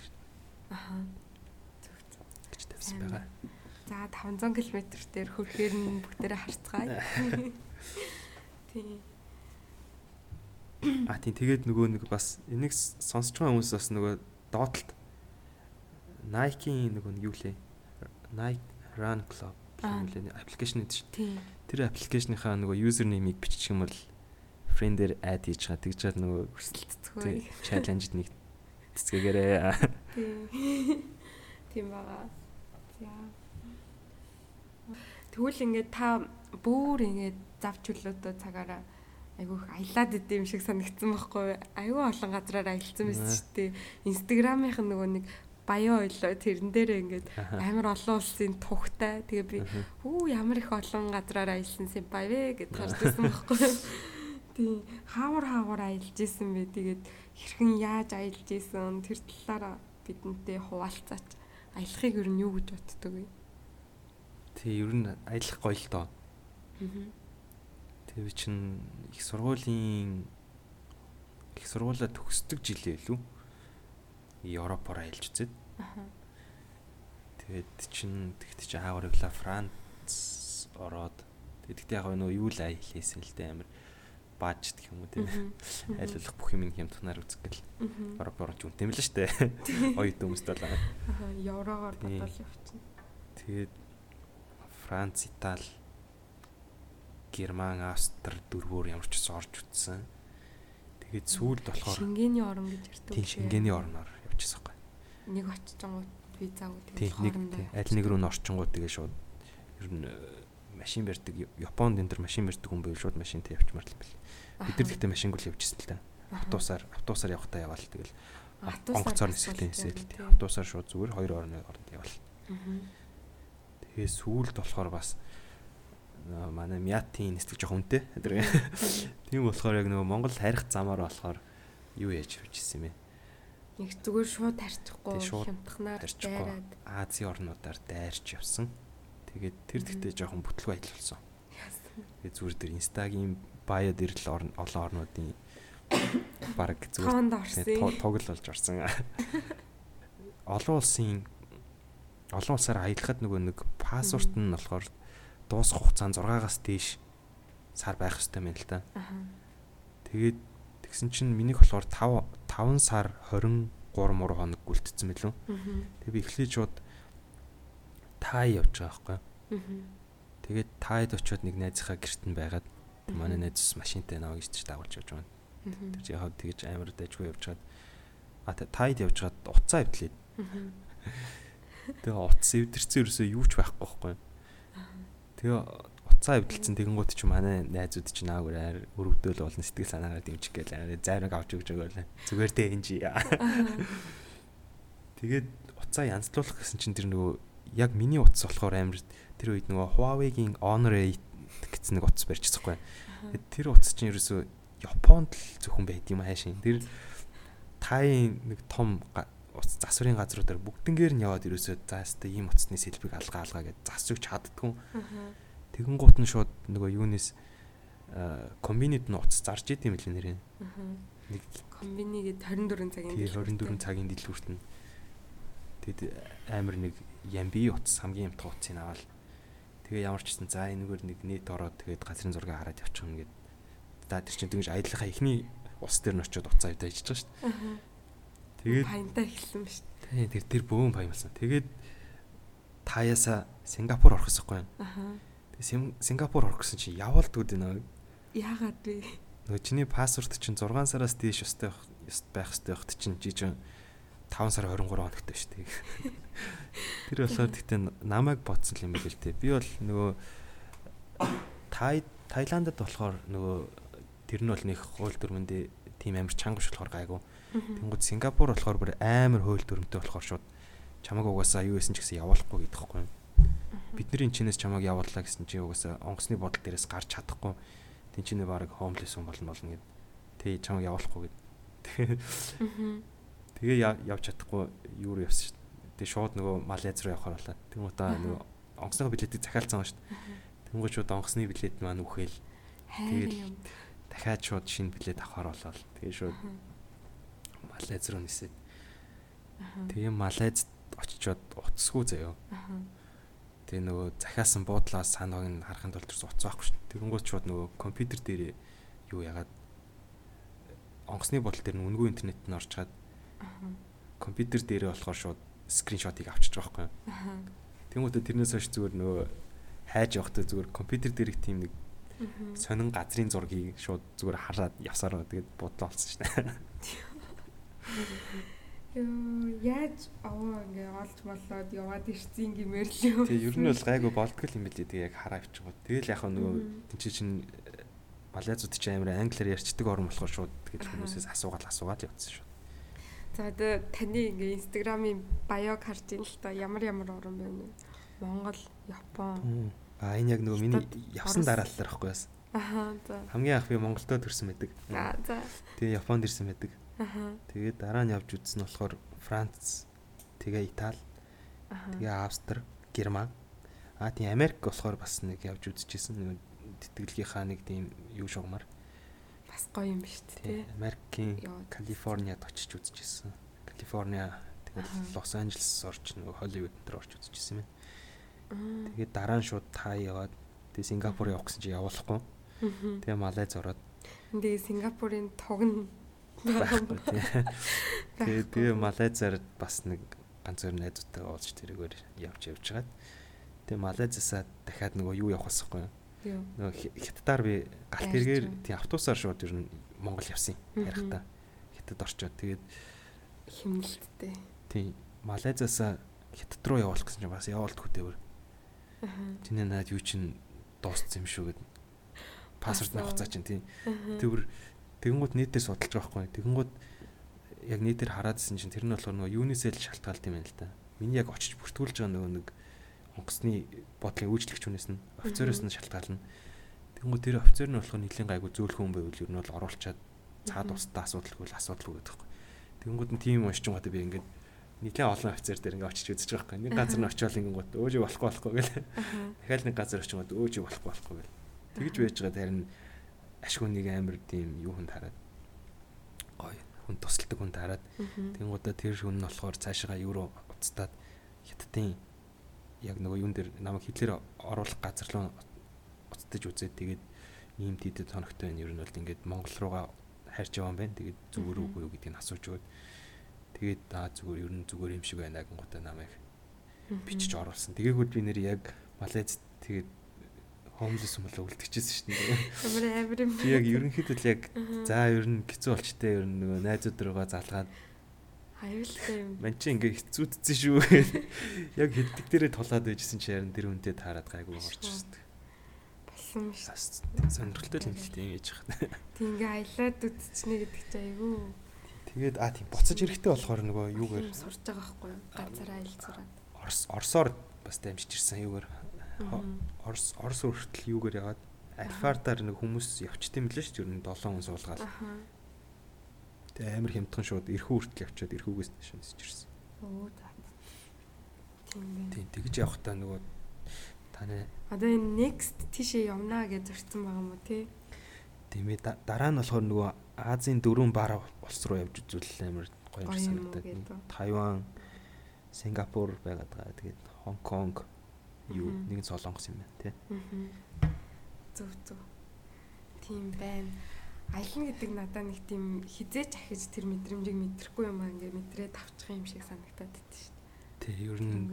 Аа. гэж тавьсан байгаа. За 500 км дээр хүрэхээр нь бүгдээрээ харцгаая. Тийм. А тийм тэгээд нөгөө нэг бас энийг сонсч байгаа хүмүүс бас нөгөө доотлолт Nike-ийн нэг юу лээ? Nike Run Club юм лээ аппликейшн гэдэг чинь. Тэр аппликейшныхаа нөгөө юзер нэмийг бичих юм бол френдээр ад хийж байгаа тэгж чад нөгөө Өрсөлдөцгөө. чаленжд нэг цэцгэгээрээ Тийм. Бага. За. Тэгвэл ингээд та бүр ингээд завч хөлөөдөө цагаараа айгүй их аялаад идэм шиг санагдсан байхгүй айгүй олон газраар аялсан байсан шүү дээ. Инстаграмынх нь нөгөө нэг баяа ойлоо тэрэн дээрээ ингээд амар олон улсын тухтай. Тэгээ би хүү ямар их олон газраар аялсан юм бай вэ гэд гарч ирсэн байхгүй. Тийм хаавар хаавар аялж исэн бэ. Тэгээд хэрхэн яаж аялж исэн тэр талаараа бидэнтэй хуваалцаач. Аялахыг ер нь юу гэж боддөг вэ? Тий ер нь аялах гоё л доо. Аа. Тэгээ чин их сургуулийн их сургуулаа төгсдөг жилээ лүү. Европоор аялж үзээд. Тэгээд чин тэгт чи аавар явла Франц ороод тэгтээ яг нөө юу л аялээсэн л дээ амир бааж гэх юм уу тийм айлуулах бүх юм юм тунаар үзэх гэл. Европоор ч үнтэй мэл штэ. Оюут хүмүүст бол Аа еврогоор бодвол явчихна. Тэгээд Франц, Итали, Герман, Австри дөрвөөр ямар ч орж утсан. Тэгээд сүүлд болохоор Шенгений орн гэж ярьдаг. тийм Шенгений орноор явчихсан байхгүй. Нэг очичонгууд визаагүй нэг тийм аль нэг рүү н орчингууд тэгээ шууд ер нь э, машин барьдаг Японд энэ төр машин барьдаг хүн байвал шууд машинтай явчмаар л юм бэл. Бид нар гэхдээ машингүй л явчихсан л та. Автобусаар автобусаар явахдаа яваал тэгэл онгоцоор нисэхлээ нисээл тийм автобусаар шууд зүгээр хоёр орны оронд явал. Тэгээ сүүлд болохоор бас манай Мятийн нэстэг жоох үнэтэй. Тийм болохоор яг нөгөө Монгол харих замаар болохоор юу яаж явчихсан юм бэ? Нэг зүгээр шууд тарчихгүй хямтхнаар дайраад Азийн орнуудаар дайрч явсан. Тэгээд тэр тэгтээ жоохон бүтлгүй ажилласан. Тэгээд зүгээр дээр инстагийн байо дээр л олон орнуудын баг зүгээр тоглол болж орсон. Олон улсын олон улсаар аялахад нөгөө нэг пассворт нь болохоор дуусах хугацаа 6-аас дээш сар байх хэрэгтэй юм л та. Тэгээд тэгсэн чинь минийх болохоор 5 5 сар 23 мөр хоног гүлтцсэн мэлүү. Тэгээ би эхлээд шууд тай явж байгаа байхгүй. Тэгээд тайд очиод нэг найзынхаа гэрт нь байгаад манай найз машинтай наваа гэж дагуулж явж байгаа. Тэр яг тэгэж амар дайжгүй явж чад. А та- тайд явж чад уцаа эвдлээ. Тэгээ утас эвдэрсэн ерөөсөө юу ч байхгүй байхгүй. Тэгээ уцаа эвдэлсэн тэгэнгүүт чи манай найзууд чи наагүй аяар өрөвдөөл болно сэтгэл санаагаар дэмжих гээл аяар зайраг авч өгч өгөөл. Зүгээр дээ энэ. Тэгээд уцаа янзлуулах гэсэн чинь тэр нөгөө яг миний утас болохоор амар тэр үед нөгөө Huawei-гийн Honor 8 гэсэн нэг утас барьчихсан байхгүй. Тэр утас чинь ерөөсөө Японд л зөвхөн байд юм хаашийн. Тэр тайн нэг том утас засварын газруудаар бүгднгээр нь яваад ерөөсөө заастаа ийм утасны сэлбэг алгаа алгаа гэж засвыг чаддгүй. Тэгэн гут нь шууд нөгөө юунес комбинид нь утас зарж идэм билээ нэрээ. Нэг Комбинигээд 24 цагийн тий 24 цагийн дэлгүүрт нь тэгэд амар нэг ямби утас хамгийн ямтга утсыг аваад тэгээ ямар ч гэсэн за энэгээр нэг нийт ороод тэгээд газрын зургийг хараад явчих юм гээд за тэр чинь тэгж аяллахаа ихний ус дээр нь очиод уцаа авдаа хийж байгаа шүү дээ. Тэгээд паянтаа эхэлсэн ба шүү. тий тэр тэр бөөн паямлсан. Тэгээд таяасаа Сингапур орох гэсэн юм. Аха. Тэгээд Сим- Сингапур орох гэсэн чинь яваалдгүй дээ Яагаад вэ? нөгөө чиний пассворт чинь 6 сараас дээш өстэй байх өстэй байхт чинь жижиг 5 сар 23 хоногтой шүү дээ. Тэр болохоор гэхдээ намайг бодсон юм байл л те. Би бол нөгөө Тай Таиландд болохоор нөгөө тэр нь бол нэг хууль дүрмэндээ тийм амар чангаш болохоор гайгүй. Тэнгүүд Сингапур болохоор бүр амар хууль дүрмтэй болохоор шууд чамаг угаасаа юу исэн ч гэсэн явуулахгүй гэдэг хэвгүй. Бидний чинээс чамайг явууллаа гэсэн чи угаасаа онгоцны бодол дээрээс гарч чадахгүй. Тин чинээ баг хоомлес хүн болно болно гэд. Тэ чамайг явуулахгүй гэд. Тэгээ явж чадахгүй юу явсан шүү. Тэгээ шууд нөгөө Малайз руу явахаар болоо. Тэнгуутаа нөгөө онгоцны билетийг захиалсан шүү. Тэнгуут шууд онгоцны билет маань үхэл. Тэгээд дахиад шууд шинэ билет авахаар болоо. Тэгээ шууд Малайз руу нисээд. Тэгээ Малайз очичоод утасгүй заяо. Тэгээ нөгөө захиасан буудлаас санааг нь харахын тулд утас байхгүй шүү. Тэгэнгүүт шууд нөгөө компьютер дээр юу ягаад онгоцны бодол дээр нь үнгүй интернет нь орж чад компьютер дээрээ болохоор шууд скриншотыг авчиж байгаа байхгүй. Тэнгүүтээ тэрнээс хойш зүгээр нөгөө хайж явахдаа зүгээр компьютер дээрх тийм нэг сонин газрын зургийг шууд зүгээр хараад явсараа тэгээд бодлоо олсон шнэ. Йоо яаж аваа ингээ олж болоод яваад ирсэн гэмээр л юу. Тэгээ ер нь бол гайгүй болдгол юм билий тэгээ яг хараа авчихгоо. Тэгэл яг нөгөө тэнцээ чинь Малайзууд ч амар англиар ярьцдаг орн болохоор шууд тэгэл хүмүүсээс асуугаал асуугаал явцсан шүү. За одоо таны ингээ инстаграмын баяог харж ин л та ямар ямар орн байна вэ? Монгол, Япон. А энэ яг нөгөө миний явсан дараалал байхгүй бас. Аха за. Хамгийн анх би Монголдо төрсэн байдаг. Аа за. Тэгээ Японд ирсэн байдаг. Аха. Тэгээд дараа нь явж үзсэн нь болохоор Франц, тэгээ Итали, тэгээ Австри, Герман. А тийм Америк болохоор бас нэг явж үзчихсэн. Тэтгэлгийнхаа нэг тийм юу шугамар. Бас гоё юм биш үү? Америкийн Калифорниад очиж үзчихсэн. Калифорниа тэгээд Лос Анжелес орч нэг Холливуд дээр орч үзчихсэн юм. Тэгээд дараа нь шууд Тай яваад тэгээд Сингапур явах гэсэн чи явуулахгүй. Тэгээ Малайз ороод. Тэгээ Сингапурын туг нь байхгүй тий. Тэгээ тэгээ Малайзаар бас нэг ганц хоёр найзуудтайгаа уулзч тэргээр явж явж хагаад. Тэгээ Малайзасаа дахиад нөгөө юу явах басахгүй юу? Нөгөө хятадаар би галт тэргээр тий автобусаар шууд ер нь Монгол явсан ярихтаа. Хятад орчоод тэгээд химнэлттэй. Тий Малайзасаа хятад руу явуулах гэсэн чинь бас явуулдаггүй тээвэр. Чиний наад юу чин дууссан юм шүү гэд. Пассворд авах цаа чинь тий. Төвөр тэгэнгүүт нийтээр судалж байгаа байхгүй. Тэгэнгүүт яг нийтээр хараадсэн чинь тэр нь болохоор нөгөө юунисэл шалтгаалт юм байна л да. Миний яг очиж бүртгүүлж байгаа нөгөө нэг онгоцны бодлын үйлчлэгч хүнээс нь офицероос нь шалтгаална. Тэгэнгүүт тэр офицер нь болохоор нэлийн гайгүй зөөлхөн хүн байвал ер нь бол оруулчаад цаад устдаа асуудалгүй л асуудалгүй гэдэг байхгүй. Тэгэнгүүт нь тийм уншиж байгаа би ингээд нийлээ олон офицер дээр ингээ очиж үзэж байгаа юм. Нэг газар нь очиод ингээ гот өөжи болохгүй болохгүй гэл. Дахиад нэг газар очиод өөжи болохгүй болохгүй гэл. Тэгж байж байгаа харин ашгүй нэг амар тийм юу хүнд хараад гоё хүн тусалдаг хүнд хараад тэнгуудаа тэр хүн нь болохоор цаашаа юу руу уцтаад хятадын яг нөгөө юун дээр намайг хитлэр оруулах газар руу уцтаж үзээд тэгээд ийм тийдэд тоногтой байна. Ер нь бол ингээд Монгол руугаа хайрч яваа юм байна. Тэгээд зүгээр үгүй юу гэдгийг асууж өгөөд. Тэгээд аа зүгээр ер нь зүгээр юм шиг байна. Гингуудаа намайг бичиж оруулсан. Тэгээгүүд би нэр яг Малайз тэгээд homeless юм болоо үлдчихсэн шүү дээ. Амар амар юм. Би яг ерөнхийдөө л яг за ер нь хэцүү болчтой ер нь нөгөө найзууд руугаа залгаад аюултай юм. Ман чи ингээ хэцүүдсэн шүү. Яг хэддэг дээрээ тулаад байжсэн чи харин тэр үнтэй таарад гайгүй орчихсон. Болсон шүү. Сонирхолтой юм л тийм ээж хаа. Тэг ингээ аялаад үтчихнэ гэдэг чи айгүй Тэгээд а тийм буцаж эрэхтэй болохоор нөгөө юугаар сурж байгаа байхгүй юу? Ганцаараа. Орс Орсоор бас дамжиж ирсэн юугаар. Орс Орс хүртэл юугаар яваад Альфардаар нэг хүмүүс явчт юм лээ шүү дээ. 7 хүн суулгаад. Тэгээ амар хямдхан шууд эрхүү хүртэл явчаад эрхүүгээс дэше нисэж ирсэн. Оо за. Тийм тэгж явахдаа нөгөө таны Одоо энэ next тийшээ явнаа гэж зорцсон байгаа юм уу тий? Тийм ээ дараа нь болохоор нөгөө Азийн дөрвөн бар улс руу явж үзвэл амар гоё санагдаад. Тайван, Сингапур байгаад байгаа. Тэгээд Хонконг юу нэг нь Солонгос юм байна тий. Зөв зөв. Тийм байна. Аялна гэдэг надад нэг тийм хизээч ахиж тэр мэдрэмжийг мэдрэхгүй юм аа ингээ мэдрээд авчих юм шиг санагдаад байд шүү дээ. Тий, ер нь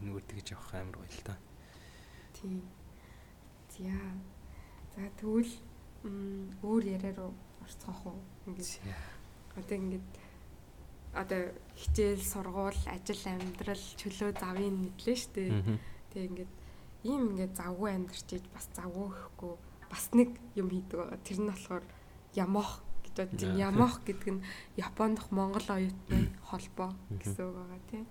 нөгөө тэгж явах амар гоё л та. Тийм. За. За тэгвэл өөр яриа руу орцгоох уу? Ингээд одоо ингээд одоо хичээл, сургууль, ажил, амьдрал чөлөө завын мэдлээ шүү дээ. Тэгээ ингээд ийм ингээд завгүй амьдарч иж бас завгүй гэхгүй бас нэг юм хийдэг байгаа. Тэр нь болохоор ямох гэж бодож байна. Ямох гэдэг нь Японд Монгол оюутны холбоо гэсэн үг байгаа тийм.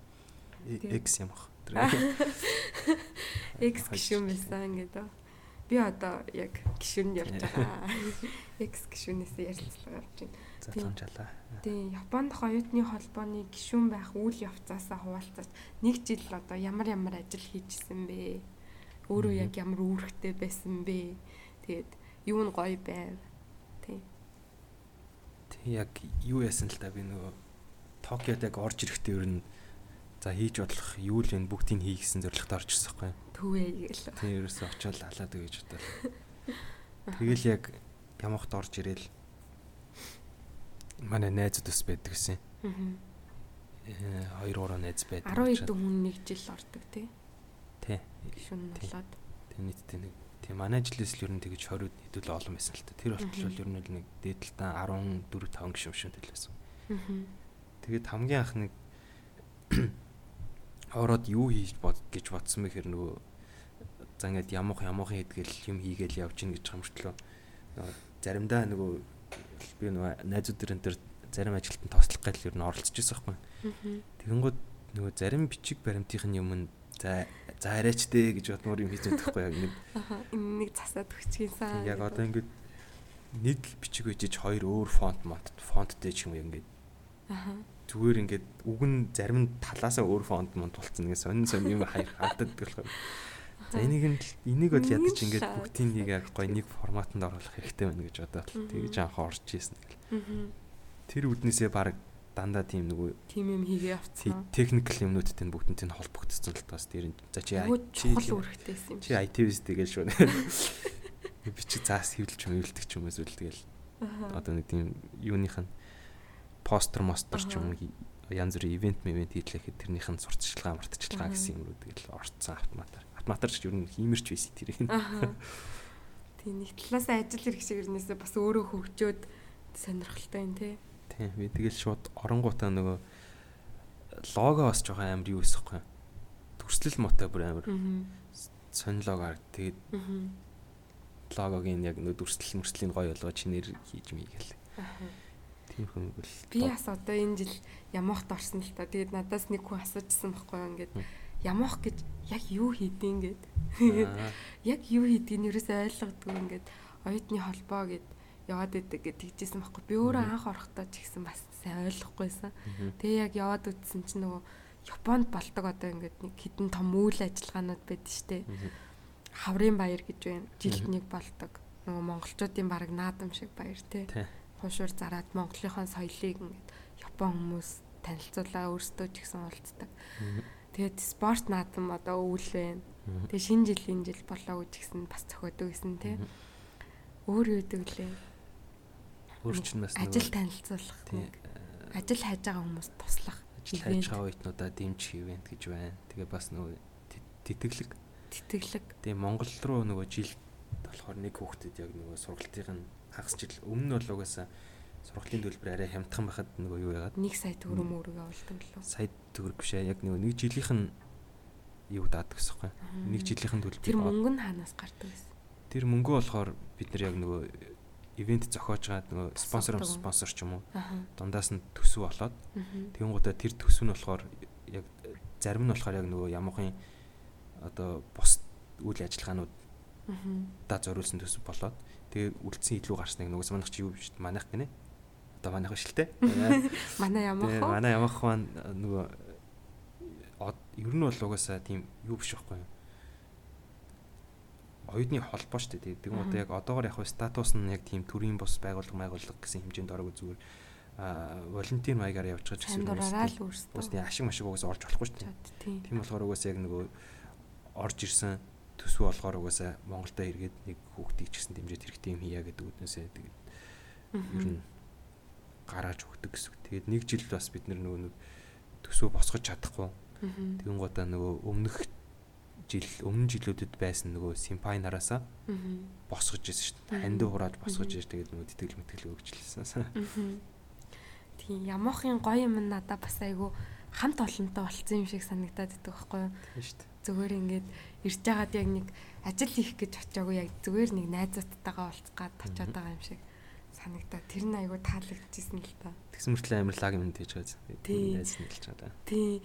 X ямох. X гişүн байсан гэдэг. Би одоо яг гişүнд явж байгаа. X гişүнээс ярилцлага явж байна. Залхамжаалаа. Тийм, Японд оюутны холбооны гишүүн байх үйл явцаасаа хуваалцаж нэг жил одоо ямар ямар ажил хийжсэн бэ? Өөрөө яг ямар үүрэгтэй байсан бэ? Тэгээд юу нь гоё байв? Тийм. Тийм яг юу яасан л та би нөгөө Токиод яг орж ирэхдээ ер нь за хийж бодлох юу л вэ бүгдийг хий гэсэн зорилготой орж ирсэн байхгүй юу? Төвөө гээл. Тийм ерөөсөө очиод халаад өгэж бодол. Тэгэл яг ямахт орж ирээл манай найзууд ус байдаг гэсэн. Аа. 2 3 найз байдаг. 10 хэдэн хүн нэг жил ордог тий. Тий. Гишүүн болоод. Тэг нийтдээ нэг тийм манай жилээс л ер нь тэгэж 20 хэдүүл олон байсан л та. Тэр болтол ер нь нэг дээдэлтэн 14 5 гишүүн шүн төлөөсөн. Аа. Тэгээд хамгийн анх нэг ороод юу хийж бод гэж бодсон бэ хэр нөгөө за ингээд ямуух ямуухан хийдгээл юм хийгээл явж гин гэж хамтлаа. Заримдаа нөгөө би нөгөө найзууд дэрэн дээр зарим ажилтанд тослох гал ер нь оролцож байсан байхгүй. Тэгэнгүүт нөгөө зарим бичиг баримтын юм нь за за арайч дээ гэж бодмоор юм хийж байхгүй яг энэ нэг засаад өгчихсэн. Яг одоо ингээд нэг бичиг үжиж хоёр өөр фонт монт фонттэй ч юм уу ингээд. Аа. Зүгээр ингээд үг нь зарим нь талаасаа өөр фонт монт болцсон нэг сонин сонин юм хайр харддаг болохоор. За энийг нь энийг бол ядаж ингээд бүгдийг нэг яг гоё нэг форматанд оруулах хэрэгтэй байна гэж бодоод тэгж анх орж ийсэн гэл. Тэр үднээсээ баг дандаа тийм нөгөө тийм юм хийгээ явцсан. Техникл юмнуудтай бүгднтэй нь холбогдсон л таас тэр за чи чухал үүрэгтэйсэн юм. Чи IT-вс тэгэл шүү. Бичиг заас хөвлөж мөвлөдөг ч юм зүйл тэгэл. Одоо нэг тийм юуных нь постэр мостер ч юм янз бүрийн ивент мевент хийлэхэд тэрнийх нь сурталчилгаа мартчихлаа гэсэн юмруу тэгэл орцсон автоматар автоматар ч ер нь хиймэрч байсан тэрийг. Тийм нэг талаас ажил хэрэг шиг ирнээсээ бас өөрөө хөгжөөд сонирхолтой юм тий. Тийм би тэгэл шууд оронгуудаа нөгөө лого бас жоохон амар юу эсэхгүй. Төрслөл мотой бүр амар. Сонлог арга тэгээд логогийн яг нөгөө дүрслэл мөрслийн гоё болгоо чинээр хийж мийгэл. Тийм хүн бол би бас одоо энэ жил ямахт орсон л та. Тэгээд надаас нэг хүн асуужсан байхгүй юу ингээд ямах гэж яг юу хийдин гэд. Яг юу хийдгийг юурээс ойлгодгүй ингээд оюутны холбоо гэд яваад идэг гэд тэгжсэн байхгүй. Би өөрөө анх орохдоо ч ихсэн бас сайн ойлгохгүйсэн. Тэгээ яг яваад үтсэн чинь нөгөө Японд бол ตก одоо ингээд нэг хідэн том үйл ажиллагаанууд байдаг штэ. Хаврын баяр гэж байна. Жилд нэг бол ตก. Нөгөө монголчуудын баг наадам шиг баяр те. Хушуур зараад Монголынхон соёлыг ингээд Япон хүмүүс танилцуулаа өөрсдөө ч ихсэн уулздаг. Тэгээд спорт наадам одоо өвөл байна. Тэгээд шинэ жилийн жил болоо гэж гисэн бас зохиодог гэсэн тий. Өөр юу гэдэг лээ. Өөр чинь бас ажил танилцуулах нэг ажил хайж байгаа хүмүүст туслах. Ажил хайж байгаа үеийнудаа дэмжих ивент гэж байна. Тэгээ бас нөгөө тэтгэлэг тэтгэлэг. Тэгээ Монгол руу нөгөө жил болохоор нэг хүүхдэд яг нөгөө сургалтын хагас жил өмнө нь бол угаасаа сургалтын төлбөр арай хямдхан байхад нөгөө юу яагаад 1 сая төгрөг мөрөг авалдаг лөө. Сая төгрөг биш ээ. Яг нэг жилийнх нь юу даадаг гэсэн юм. Нэг жилийнхэн төлбөр. Тэр мөнгө нь хаанаас гардаг вэ? Тэр мөнгө болохоор бид нар яг нөгөө ивент зохиож байгаа нөгөө спонсор спонсор ч юм уу. Дундаас нь төсөв болоод тэгэн гутаа тэр төсөв нь болохоор яг зарим нь болохоор яг нөгөө ямуухан одоо бус үйл ажиллагаанууд да зориулсан төсөв болоод тэгээ үлдсэн илүү гарсныг нөгөө манайх чи юу биш манайх гинэ одоо манайх те. Манай ямах уу? Манай ямах маань нөгөө ер нь бол угаасаа тийм юу биш байхгүй юу? Оюутны холбоо шүү дээ. Тэгм одоо яг одоогор яг статус нь яг тийм төрийн бус байгууллага байгууллага гэсэн хэмжээнд ороогүй зүгээр а волонтер маягаар явж байгаа гэсэн юм? Бас тийм ашиг машиг угаасаа орж болохгүй шүү дээ. Тийм болохоор угаасаа яг нөгөө орж ирсэн төсвөө болохоор угаасаа Монголдо эргээд нэг хүүхдийг ч гэсэн дэмжиж хэрэгтэй юм хийя гэдэг үднээсээ тэгээд ер нь гарааж өгдөг гэсэн. Тэгээд нэг жил бас бид нөгөө нэг төсөө босгож чадахгүй. Тэгэн гоо нөгөө өмнөх жил өмнө жилүүдэд байсан нөгөө симпай нараасаа босгож ирсэн шүү дээ. Ханд хурааж босгож ирж тэгээд нөгөө тэтгэл мэтгэл өгчлээсэн. Тийм ямахын гоё юм надаа бас айгу хамт олонтой болцсон юм шиг санагдаад байдаг байхгүй юу? Тийм шүү дээ. Зүгээр ингээд ирж байгаад яг нэг ажил хийх гэж очиагүй яг зүгээр нэг найзуудтайгаа уулзгаад очиод байгаа юм шиг санагдаа. Тэр нь айгу таалагдчихсэн л та. Тэгсэн мөртлөө амар лаг юм хийж байгаа. Тийм. Найз нь хэлж байгаа. Тийм.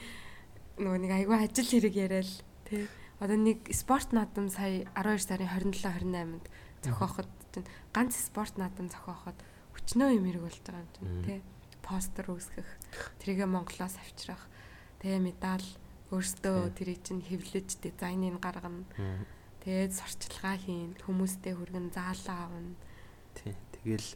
Нөгөө нэг айгүй ажил хэрэг яриад тий. Одоо нэг спорт наадам сая 12 сарын 27 28-нд зохиоход чинь ганц спорт наадам зохиоход өчнөө юм хэрэг болж байгаа юм чинь тий. Постэр үүсгэх, тэрийгэ Монголоос авчрах, тий медаль өөртөө тэрийг чинь хэвлэж дизайныг гаргана. Тэгээд сурчлагаа хийн, хүмүүстэй хүргэн заалаа авна. Тий. Тэгэл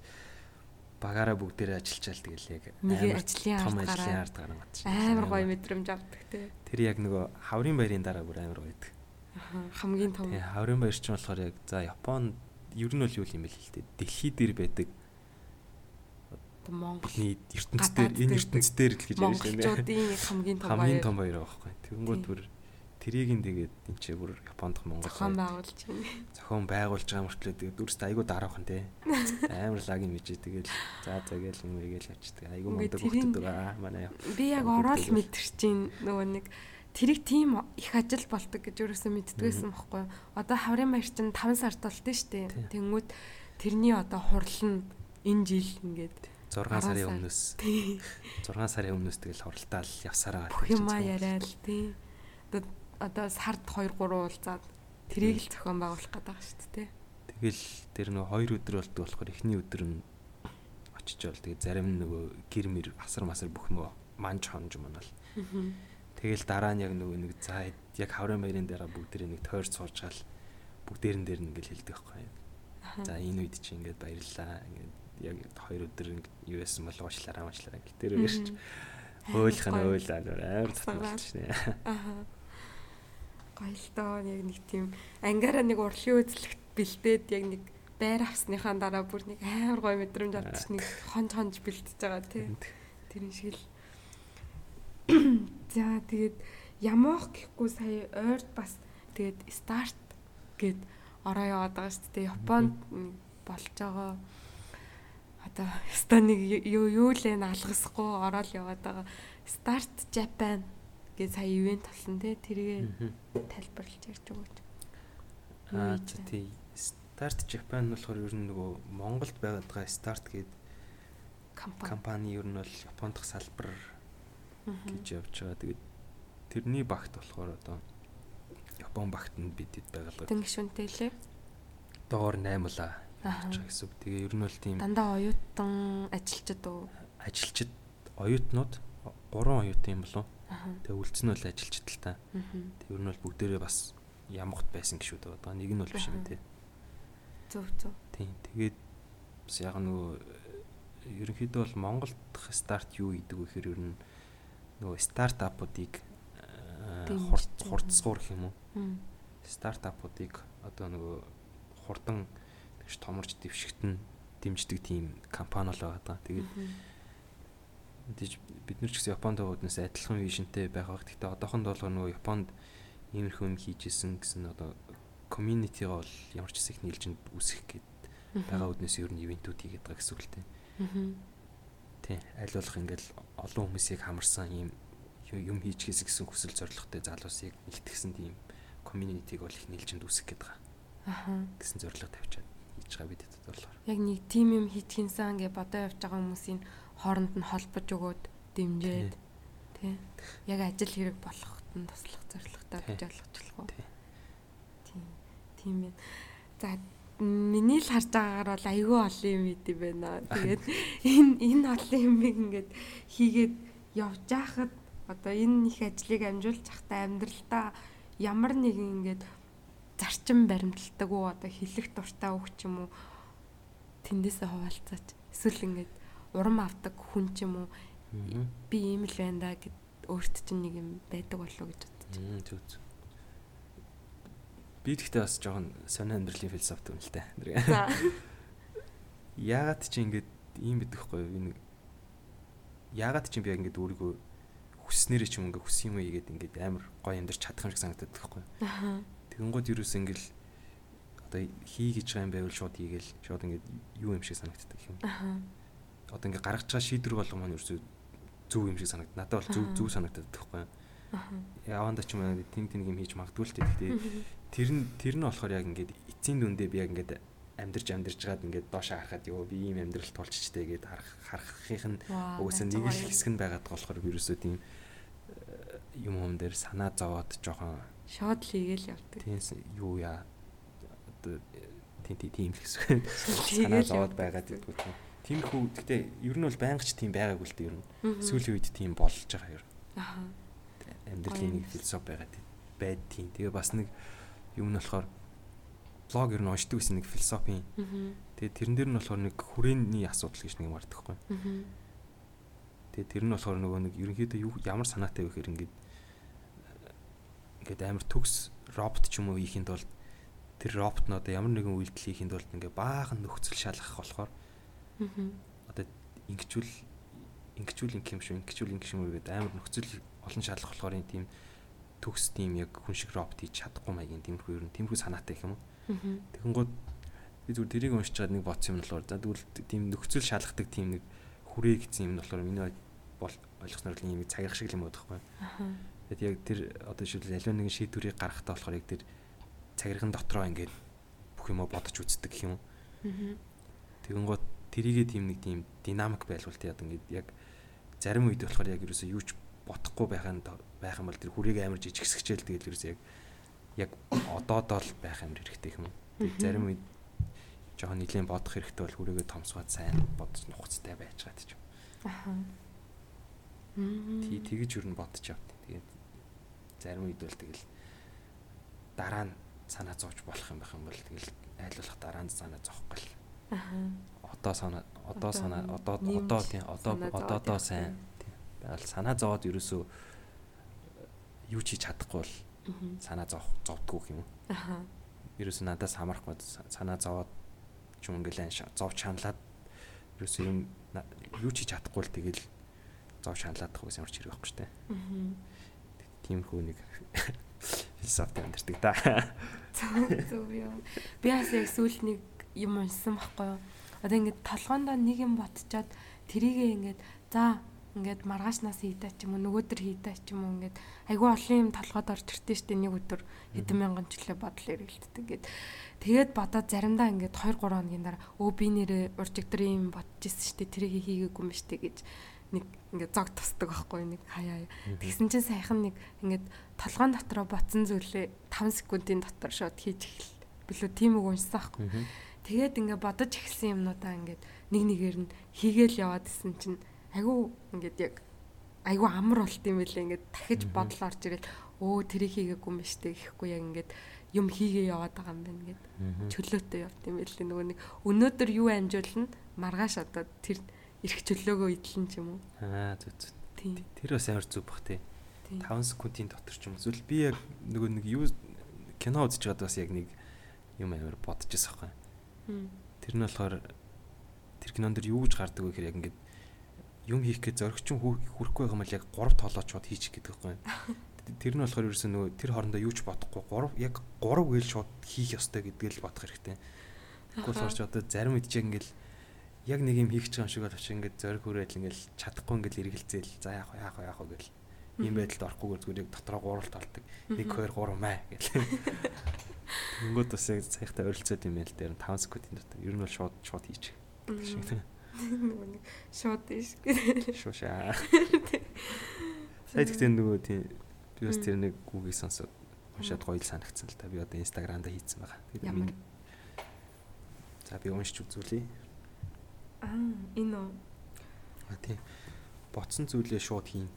багаараа бүгдээрээ ажиллачаал тэгэл яг нэг ажлын том ажлын ард гарan гад чинь. амар гоё мэдрэмж авдаг тий. Тэр яг нөгөө хаврын баярын дараа бүр амар гоё байдаг. Хамгийн том. Тий, хаврын баяр чинь болохоор яг за Японд ер нь бол юу юм бэ л дээ. Дэлхий дээр байдаг Монгол бидний ертөнцийн дээр энэ ертөнцийн дээр л гэж ярьж байна. монголчуудын хамгийн том Хамгийн баяр том баяр байхгүй. Тэгэнгүүт Тий. бүр тэрийг нь тэгээд энэ ч бүр Японд Монгол зохион байгуулж байна. зохион байгуулж байгаа мөртлөө тэгээд дүрст айгуу дараахан те. Амар лагийн мэжээ тэгэл за за гээл юм гээл явчихдаг. Айгуу Ингээд мундаг хөлтөд байгаа манай. Би яг ороод мэдэрч чинь нөгөө нэг тэрийг тийм их ажил бол ตก гэж өөрөөсөө мэддгүйсэн байхгүй юу. Одоо хаврын баяр чинь 5 сард болтой Тий. штэ. Тэнгүүд тэрний одоо хурлал нь энэ жил ингээд 6 Араа сарын сар. өмнөөс тий 6 сарын өмнөөс тэгэл хуралдаал явсараа бүх юмаа яриад тий. Одоо одоо сард 2 3 уулзаад тэрийг л зохион байгуулах гэдэг байгаа шүү дээ. Тэгэл тэр нөгөө хоёр өдөр болдог болохоор эхний өдөр нь очиж бол тэгээ зарим нөгөө гэр мэр асар масар бүх мөө манж хонж манал. Тэгэл дараа нь яг нөгөө нэг за яг хаврын баярын дараа бүгдээрээ нэг тойрч сууж гал бүгдээрэн дээр нь ингээл хэлдэг байхгүй. За энэ үед чи ингээд баярлаа. Ингээд яг хоёр өдөр ингээд юу яасан бол уучлаарай уучлаарай гэл тэр өгөөш. Өөлх нь өөлөө амар татгалж шнэ. Аа. Гоё л доо яг нэг тийм ангаараа нэг урлагийн үзлэгт бэлдээд яг нэг байр авсныхаа дараа бүр нэг амар гоё мэдрэмж авчих нэг хонж хонж бэлдэж байгаа тий. Тэр шиг л. За тэгээд ямаах гэхгүй сая ойрд бас тэгээд старт гэд ороо яваад байгаа шүү дээ. Японд болж байгаа одоо өстой нэг юу юу лээ алгасахгүй ороод яваад байгаа. Start Japan гэж сая ивент болсон те тэргээ тайлбарлаж ярьж өгөөч. Аа тий. Start Japan болохоор ер нь нөгөө Монголд байгаад байгаа Start гэдэг Компани. ер нь бол Японд дах салбар гэж явж байгаа. Тэгээд тэрний багт болохоор одоо Япон багтанд бидэд байгалаа. Тэн гişүнтэй лээ. Доор 8 лаа Аа. гэж байгаа гэсэн үг. Тэгээ ер нь бол тийм Дандаа оюутан ажилчид уу? ажилчид оюутнууд гурван оюутан юм болов. Тэгээ үлдсэн нь бол ажилчид л та. Тэг ер нь бол бүгдээрээ бас ямгт байсан гişүүд байгаа. Нэг нь бол биш юм тий. Зөв зөв. Тийм. Тэгээд бас яг нөгөө ерөнхийдөө бол Монголд старт юу гэдэг вэ гэхээр ер нь нөгөө стартапуудыг хурд хурдсгуур гэх юм уу? Стартапуудыг одоо нөгөө хурдан тэгш томорч дэвшигтэн дэмждэг тийм компани л байгаа. Тэгээд Тийж бид нар ч гэсэн Японд хүнээс адилхан вижнтэй байгаа. Гэхдээ одоохонд бол нөгөө Японд иймэрхүү юм хийжсэн гэсэн одоо community-га бол ямар ч хэсэг нийлжинд үүсгэх гээд байгаа үднээс ер нь ивентүүд хийгээд байгаа гэсэн үг л. Мгм. Тий. Аль болох ингээл олон хүмүүсийг хамарсан ийм юм хийчихээс гэсэн хүсэл зорилготой залуусыг нэгтгсэн тийм community-г бол их нийлжинд үүсгэх гээд байгаа Аха. гэсэн зорилго тавьчаад хийж байгаа бид хэд болохоор. Яг нэг тим юм хийчихинсэн гэж бодоо явж байгаа хүмүүсийн хооронд нь холбож өгөөд дэмжээд тий. Яг ажил хэрэг болоход нь туслах зорилготой гэж ойлгочлох уу? Тий. Тийм. Тийм ээ. За миний л харж байгаагаар бол айгүй олон юм идэв байна. Тэгээд энэ энэ олон юмыг ингээд хийгээд явж байхад одоо энэ их ажлыг амжуулж захтай амьдралдаа ямар нэгэн ингээд зарчим баримталдаг уу одоо хэлэх дуртай үг ч юм уу тэндээсээ хуваалцаач эсвэл ингээд урам авдаг хүн ч юм уу би ийм л байна да гэд өөрт чинь нэг юм байдаг болов гэж. Мм зүг зүг. Би тэгтээ бас жоохон сонио амьдралын философи юм л та. Яагаад чи ингэж ийм байдаг хгүй юу? Энэ яагаад чи би яг ингэж өөрийгөө хүснээрээ ч юм ингээ хүс юм ийгээд ингээд амар гоё амьдарч чадах юм шиг санагдаад байхгүй юу? Аха. Тэгэнгүүт юу юус ингээл одоо хий гэж байгаа юм байвал шууд хийгээл шууд ингээд юу юм шиг санагддаг юм. Аха. Одоо ингээ гаргаж байгаа шийдвэр болгомо нь ерөөсөө зөв юм шиг санагдана. Надад бол зөв зөв санагдаад байхгүй. Яванда ч юм уу тэн тэн юм хийж магадгүй л. Гэхдээ тэр нь тэр нь болохоор яг ингээд эцсийн дүндээ би яг ингээд амьдарч амьдарч жаад ингээд доошоо харахад ёо би ийм амьдрал тулччтэй гээд харах харахын нь найз нэг л хэсэг нь байгаад болохоор вирусоо тийм э, юм юм дээр санаа зовоод жоохон шууд л хийгээл явдаг. тийм юу яа тийм тийм л гэсэн. Санаа зовоод байгаад гэдгүү тийм. Тиймэрхүү гэхдээ ер нь бол байнгч тийм байгаагүй л дээ ер нь. Сүүлийн үед тийм болж байгаа ер. Аа. Амьдралын нэг философи байгаад байд тийм. Тэгээ бас нэг юм нь болохоор блог ер нь уншдаг гэсэн нэг философийн. Тэгээ тэрэн дээр нь болохоор нэг хүрээний асуудал гэж нэг юм гардаг хгүй. Тэгээ тэр нь болохоор нөгөө нэг ерөнхийдөө ямар санаатай вэ гэхээр ингээд ингээд амар төгс робот ч юм уу хийхэд бол тэр робот нь одоо ямар нэгэн үйлдэл хийхэд бол ингээд баахан нөхцөл шалгах болохоор одоо ингэчүүл ингэчүүл ингэх юм шүү ингэчүүл ингэх юм гэдэг амар нөхцөл олон шалгах болохоор энэ тийм төгс тийм яг хүн шиг робот хийж чадахгүй маягийн тиймэрхүү ер нь тиймэрхүү санаатай юм уу тэгэнгүүт би зүгээр тэрийг уншиж чад нэг бодсон юм болохоор за тэгвэл тийм нөхцөл шалгадаг тийм нэг хүрээ гэсэн юм болохоор миний бол ойлгосноор л юм цагирах шиг юм бодохгүй. Тэгээд яг тэр одоо жишээл аливаа нэгэн шийдвэрийг гаргахтаа болохоор яг тэр цагирган дотроо ингээд бүх юмаа бодож үздэг юм. Тэгэнгүүт тэрийгээ тийм нэг тийм динамик байлгуул тэгээд ингээд яг зарим үед болохоор яг ерөөсөө юу ч бодохгүй байх нь байх юм бол тэр хүрийг амар жижигсгчээл тэгээд ерөөсөө яг яг одоодоо л байх амар хэрэгтэй юм. Зарим үед жоохон нэлийн бодох хэрэгтэй бол хүрээгээ томсгоод сайн бодож нухацтай байж гад ч юм. Аха. Тий тэгэж юу н бодож явд. Тэгээд зарим үед бол тэгэл дараа нь санаа зовж болох юм байх юм бол тэгэл айлуулах дараа нь санаа зовхгүй л. Аха. Одоо санаа одоо санаа одоо одоо тий одоо одоодоо сайн. Тэгэл санаа зовоод ерөөсөө юу ч хийж чадахгүй бол санаа зовх зовдгоо юм. Аха. Ерөөсөө надаас хамаарахгүй санаа зовоод ч юм ингээл зовч ханлаад ерөөсөө юм юу ч хийж чадахгүй л тэгэл зов шаналаадах ямар ч хэрэг байхгүй штэ. Аа. Тиймэрхүү нэг философи амьдэрдэг та. Зөв юу. Би бас яг сүүл нэг юм уншсан байхгүй юу. Одоо ингээд толгоондоо нэг юм ботчоод тэрийгээ ингээд за ингээд маргаашнаас хийдэ ч юм уу нөгөөдөр хийдэ ч юм уу ингээд айгүй олон юм толгойд орж иртээ штэ нэг өдөр хэдэн мянган жилээ бодол эргэлддэг ингээд тэгээд бодоод заримдаа ингээд 2 3 хоногийн дараа өө би нэрээ уржигдэр юм бодож ирсэн штэ тэрийг хийгээгүй юм штэ гэж нэг ингээд зог тусдаг байхгүй нэг хаяа. Тэгсэн чинь сайхан нэг ингээд толгоон дотроо ботсон зүйлээ 5 секундын дотор шууд хийж эхэл. Билүү тийм үг уншсан байхгүй. Тэгээд ингээд бодож эхэлсэн юмнуудаа ингээд нэг нэгээр нь хийгээл яваад исэн чинь айгүй ингээд яг айгүй амар болт юм билээ ингээд дахиж бодол орж ирэл өө тэрийг хийгээгүй юм биш үү гэхгүй яг ингээд юм хийгээ яваад байгаа юм байна гэд чөлөөтэй явт юм билээ. Нөгөө нэг өнөөдөр юу амжуулна? Маргааш одоо тэр эрх чөлөөгөө идэлэн ч юм уу? Аа зү зү тэр бас амар зүг бах тий. 5 секундын дотор ч юм эсвэл би яг нөгөө нэг юу кино үзэж байгаад бас яг нэг юм амар байсан байхгүй тэр нь болохоор тэр кинон дэр юу гэж гардаг вэ гэхээр яг ингээд юм хийх гэж зоригчин хүрэхгүй байгаа юм бол яг 3 толооч шууд хийчих гэдэг байхгүй. Тэр нь болохоор ерөөсөө нөгөө тэр хоорондоо юу ч бодохгүй 3 яг 3 гээл шууд хийх ёстой гэдгийг л бодох хэрэгтэй. Тэгэхгүй болохоор ч одоо зарим үед ч ингээл яг нэг юм хийх гэж байгаа юм шиг боловч ингээд зориг хүрээд ингээл чадахгүй ингээл эргэлзээл за яах вэ яах вэ яах вэ гэл ийм байдалд орохгүйгээр зүгээр яг дотроо гурал толдог. 1 2 3 маа гэл. Тэнгүүд бас яг цайхтай ойролцоод юм ял дээр 5 секундын дотор ер нь бол шууд шууд хийчих. Шууд иш. Шуушаа. Сая тэгтээ нөгөө тийм би бас тэр нэг гүгийг сонсоод уншаад гоё л санагдсан л та. Би одоо инстаграмда хийцэн байгаа. Тэгээд минь За би уншиж үзүүлье. Аа, энэ үү. А тийм. Ботсон зүйлээ шууд хийн.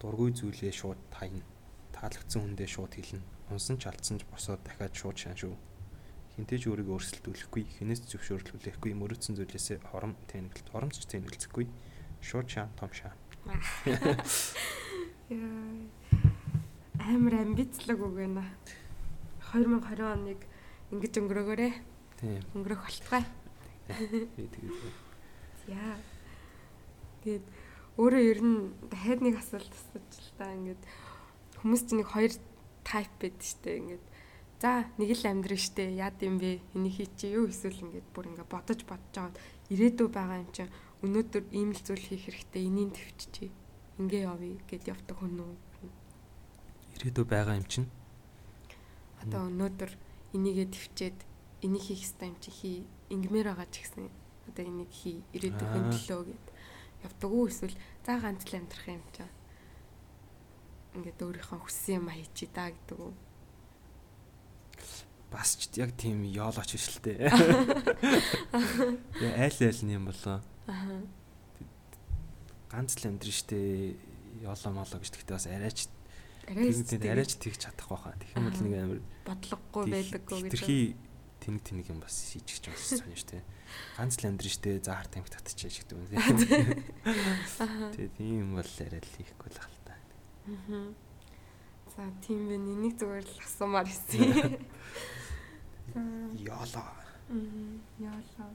Дургүй зүйлээ шууд тайна. Таалагдсан хүндээ шууд хэлнэ. Унсан ч алдсан ч босоод дахиад шууд шаан шүү. Хинтэж өөрийгөө өрсөлдүүлэхгүй хинээс зөвшөөрлүүлэхгүй мөрөөдсөн зүйлээсээ хором тэнэгэлт хоромч тэнэгэлцэхгүй шууд шаан том шаан амар амбицлог үг байна 2020 оныг ингэж өнгөрөөгөөрэй. Тийм. Өнгөрөх болтугай. Яа. Тэгээд өөрөө ер нь дахиад нэг асуулт асууж л та ингээд хүмүүс чинь нэг хоёр тайп байдаг штэ ингээд За нэг л амьдрын штэ яад юм бэ? Энийг хий чи юу эсвэл ингээд бүр ингээд бодож бодож аваад ирээдүй байгаа юм чинь өнөөдөр ийм л зүйл хийх хэрэгтэй энийг төвччихье. Ингээ явъя гэд явдаг хүн үү? Ирээдүй байгаа юм чинь одоо өнөөдөр энийгээ төвчээд энийг хийх хэрэгтэй юм чи хий. Ингмээр байгаа ч гэсэн одоо энийг хий ирээдүйн төлөө гэд явдаг уу эсвэл за ганц л амьдрах юм чинь ингээд өөрийнхөө хүссэн юм хийчи та гэдэг үү? Бас ч яг тийм ёолооч биш л дээ. Яа айл айл нь юм болоо. Аа. Ганц л амьдрын штэ ёолоо молоо гэж тэгтээ бас арайч тийм арайч тэгж чадах байхаа. Тэгэх юм бол нэг амар бодлогогүй байдаггүй гэж. Тэрхий тэнэг тэнэг юм бас хийж гэж бас сонь штэ. Ганц л амьдрын штэ за харт тамхи татчих шиг юм. Тэгээ тийм бол арай л хийхгүй л хал та. Аа. За тийм байна. Энийг зүгээр л асуумаар хэлсэн. За. Ёолоо. Мм, яалаа.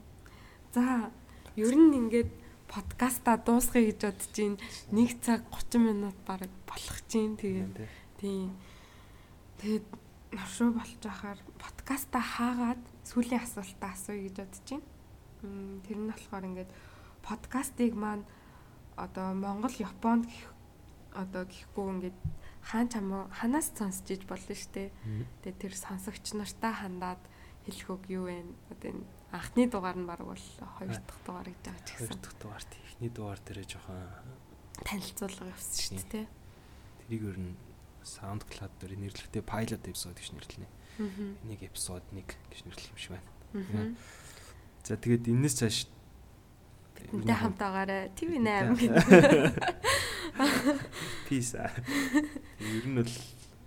За, ер нь ингээд подкаста дуусгая гэж бодож байна. 1 цаг 30 минут бараг болох чинь тэгээд тийм. Тэгээд навшуу болж ахаар подкаста хаагаад сүүлийн асуултаа асууя гэж бодож байна. Тэр нь болохоор ингээд подкастыг маань одоо Монгол, Японд гэх одоо гэхгүй ингээд хаан чамаа ханаас сонсч иж болно штэ. Тэгээ тэр сонсогч нартаа хандаад хэлэх үг юу вэ? Одоо энэ анхны дугаар нь баг бол хоёр дахь дугаар гэж байгаа ч Хоёр гэсэн дахь дугаар техний дугаар дээр жоохон танилцуулга явсан шүү дээ. тэрийг ер нь SoundCloud дээр нэрлэхдээ pilot episode гэж нэрлэнэ. Энийг episode 1 гэж нэрлэх юм шиг байна. За тэгээд энэс цааш Энтэй хамт байгаарай. TV8 гэдэг. peace. Ер нь бол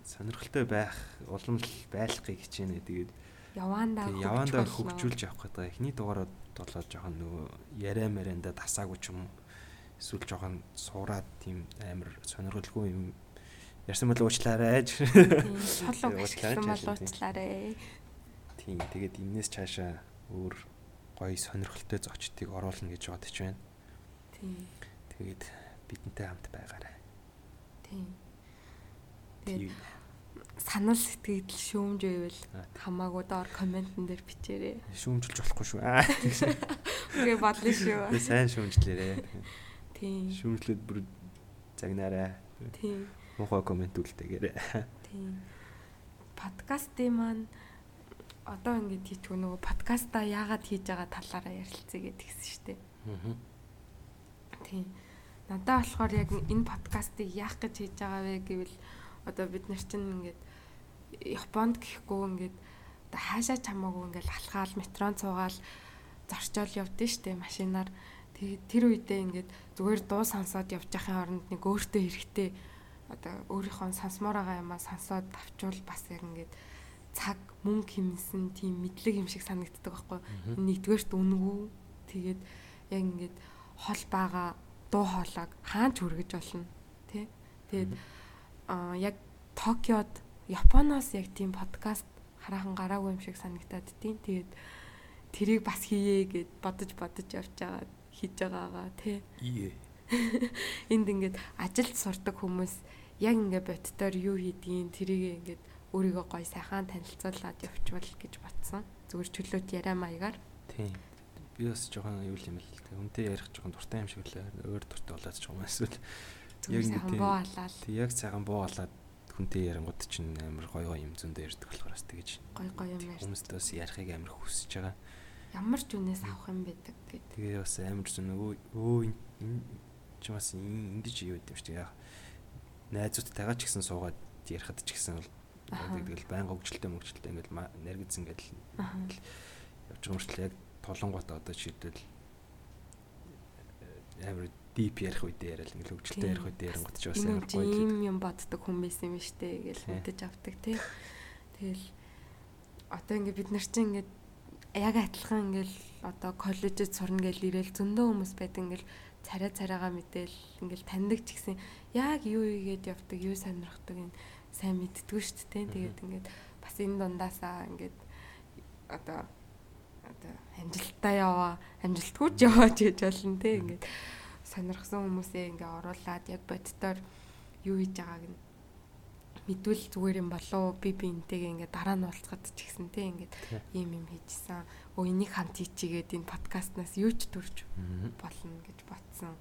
сонирхолтой байх, улам л байлгахыг хичээнэ. Тэгээд Яваандаа тэгээд явандаа хөгжүүлж явах гэдэг. Эхний дугаарууд болоо жоохон нөгөө яриа марианда тасаагүй ч юм уу. Эсвэл жоохон суураад тийм амар сонирхолгүй юм ярьсан бол уучлаарай. Уучлаарай. уучлаарай. Тийм. Тэгээд энэс цаашаа өөр гоё сонирхолтой зочдыг оруулна гэж бодож байна. Тийм. Тэгээд бидэнтэй хамт байгаарай. Тийм. Тэгээд санал сэтгэл шүүмж байвал Аа, хамаагүй доор комментэн дээр бичээрэй. Шүүмжилж болохгүй шүү. Аа. Үгүй бодлоо шүү. Сайн шүүмжлээрээ. Тийм. Шүүмжлээд бүр загнаарай. Тийм. Мухаа комент үлдээгээрэй. Тийм. Подкастын маань одоо ингэж хийчихв нөгөө подкаста яагаад хийж байгаа талаараа ярилцъя гэдгийгсэн шүү дээ. Аа. Тийм. Надаа болохоор яг энэ подкастыг яах гэж хийж байгаа вэ гэвэл одоо бид нар чинь ингээд Японд гэхгүй ингээд одоо хаашаа чамаагүй ингээд алхаал метрон цуугаал зорчоол явдсан штэ машинаар тэгээд тэр үедээ ингээд зүгээр дуу сонсоод явж байхын оронд нэг өөртөө хэрэгтэй одоо өөрийнхөө сонсомоор байгаа юмаа сонсоод авчвал бас яг ингээд цаг мөнгө хэмнсэн тийм мэдлэг юм шиг санагддаг байхгүй нэгдүгээрт үнгүй тэгээд яг ингээд хол байгаа дуу хоолойг хаанч хүргэж болно тий Тэгээд аа яг Токиод Японоос яг тийм подкаст хараахан гараагүй юм шиг санагтаад тийм. Тэгээд тэрийг бас хийе гэд бодож бодож явж байгаа хийж байгаагаа тий. Энд ингээд ажилд сурдаг хүмүүс яг ингээд бодтоор юу хийдгийг тэрийг ингээд өөрийгөө гой сайхан танилцуулаад явчвал гэж батсан. Зүгээр чөлөөт яриа маягаар. Тийм. Би бас жоохон юу юм л тэ. Хүнтэй ярих жоохон дуртай юм шиг үлээ. Өөр дуртай болоод ч юм эсвэл Яг сайхан алаад Тэг яг цагаан буу болоод хүнтэй ярингууд чинь амар гой гой юм зөндөө ярьдаг болохоор бас тэгэж гой гой юм ярьж. хүмүүст бас ярихыг амар хүсэж байгаа. Ямар ч үнээс авах юм байдаг гэд. Тэгээ бас амар зөн өө өө энэ чи бас ингэж юу гэдэг юм шүү дээ. Найзуудтайгаа ч гэсэн суугаад ярихад ч гэсэн бол. Тэгэл байнга хөгжилтэй мөгжилтэй ингээл наргиз ингээл явж байгаа мөртлөө яг толонготой одоо жишээлбэл э, амар дип ярих үедээ яриад ингээл хөгжилтэй ярих үедээ ярингууд ч бас амар гоё ийм юм боддог хүн байсан юм штэ гэж мэдэж авдаг тий. Тэгэл одоо ингээд бид нар чинь ингээд яг адилхан ингээл одоо коллежид сурна гэж ирээл зөндөө хүмүүс байдаг ингээл царай царайгаа мэдээл ингээл таньдаг ч гэсэн яг юу ийгээд явдаг юу сонирхдаг энэ сайн мэддгүү шүү дээ. Тэгээд ингээд бас энэ дундаасаа ингээд одоо одоо амжилттай яваа амжилтгүй ч яваач гэж болно те ингээд сонирхсан хүмүүсээ ингээ оруулаад яг боддоор юу хийж байгааг нь мэдвэл зүгээр юм болоо би би энтэйгээ ингээ дараа нь уулзахад ч гэсэн те ингээд ийм юм хийжсэн. Өө энийг хамт хийчигээд энэ подкастнаас юу ч төрж болно гэж бодсон.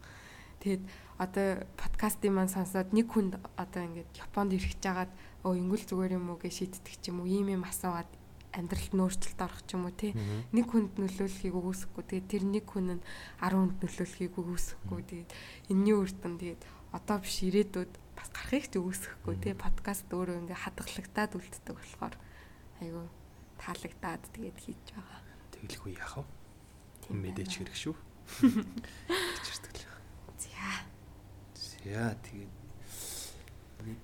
Тэгэд одоо подкастын маань сонсоод нэг хүнд одоо ингээд Японд ирэх жагаад өө ингүүл зүгээр юм уу? гэж шийддэг ч юм уу ийм юм асуугаад амьдралд нөөцлөлт орох ч юм уу тий. Нэг хүнд нөлөөлөхийг үгүйсэхгүй. Тэгээд тэр нэг хүн нь 10 хүнд нөлөөлөхийг үгүйсэхгүй. Тэгээд энэний үр дүн тэгээд одоо биш ирээдүйд бас гарахыг ч үүсэхгүй тий. Подкаст өөрөө ингээ хадгалагдаад үлддэг болохоор айгүй таалагдаад тэгээд хийж байгаа. Тэглэхгүй яах вэ? Мэдээч хэрэг шүү. Чиртгэл. За. За тэгээд нэг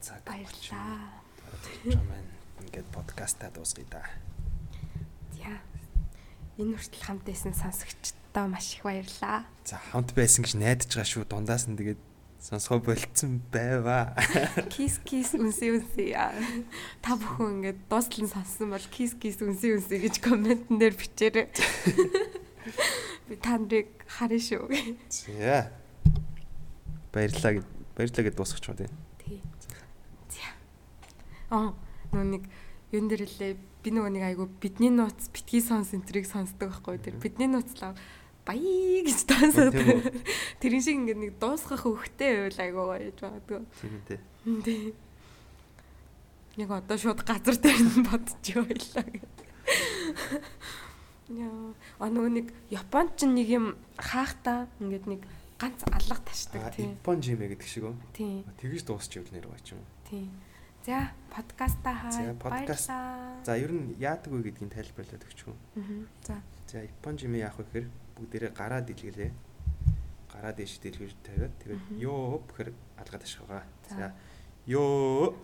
цаг баярлаа. Чамэн ингээд подкастаа дуусгая да. За. Энэ хүртэл хамт байсан сонсогчдоо маш их баярлаа. За хамт байсан гэж найдаж байгаа шүү. Дундаас нь тэгээд сонсгоо болцсон байваа. Кис кис үнси үнси. Та бүхэн ингээд дуустал нь сонссон бол кис кис үнси үнси гэж комментэн дээр бичээрэй. Би та нарыг харна шүү. За. Баярлаа гэд баярлаа гэд дуусгач юм тий. Тий. За. Аа нөө нэг юун дээр лээ би нөгөө нэг айгу бидний нууц битгий сонс энтрийг сонсдог байхгүй тэр бидний нууцлаа баяа гэж таасаад тэрэн шиг ингээд нэг дуусгах хөвгтэй байвал айгу гоё гэж боддог. Тийм үү. Тий. Яг одоо шууд газар дээр нь бодчих байлаа гэдэг. Яа, а нөгөө нэг Японд ч нэг юм хаахта ингээд нэг ганц алга ташдаг тий. Япон жимэ гэдэг шиг үү? Тий. Тэгж дуусчих үл нэр гоё ч юм уу. Тий. За, подкаста хай. За, подкаст. За ер нь яадаг вэ гэдгийг тайлбарлаад өгч юм. Аа. За. За Япон жимэ яах вэ гэхээр бүгдээрээ гараа дэлгэлээ. Гараа дээш дэлгэж тавиад тэгээд ёо гэхээр байгаа. За. За ёо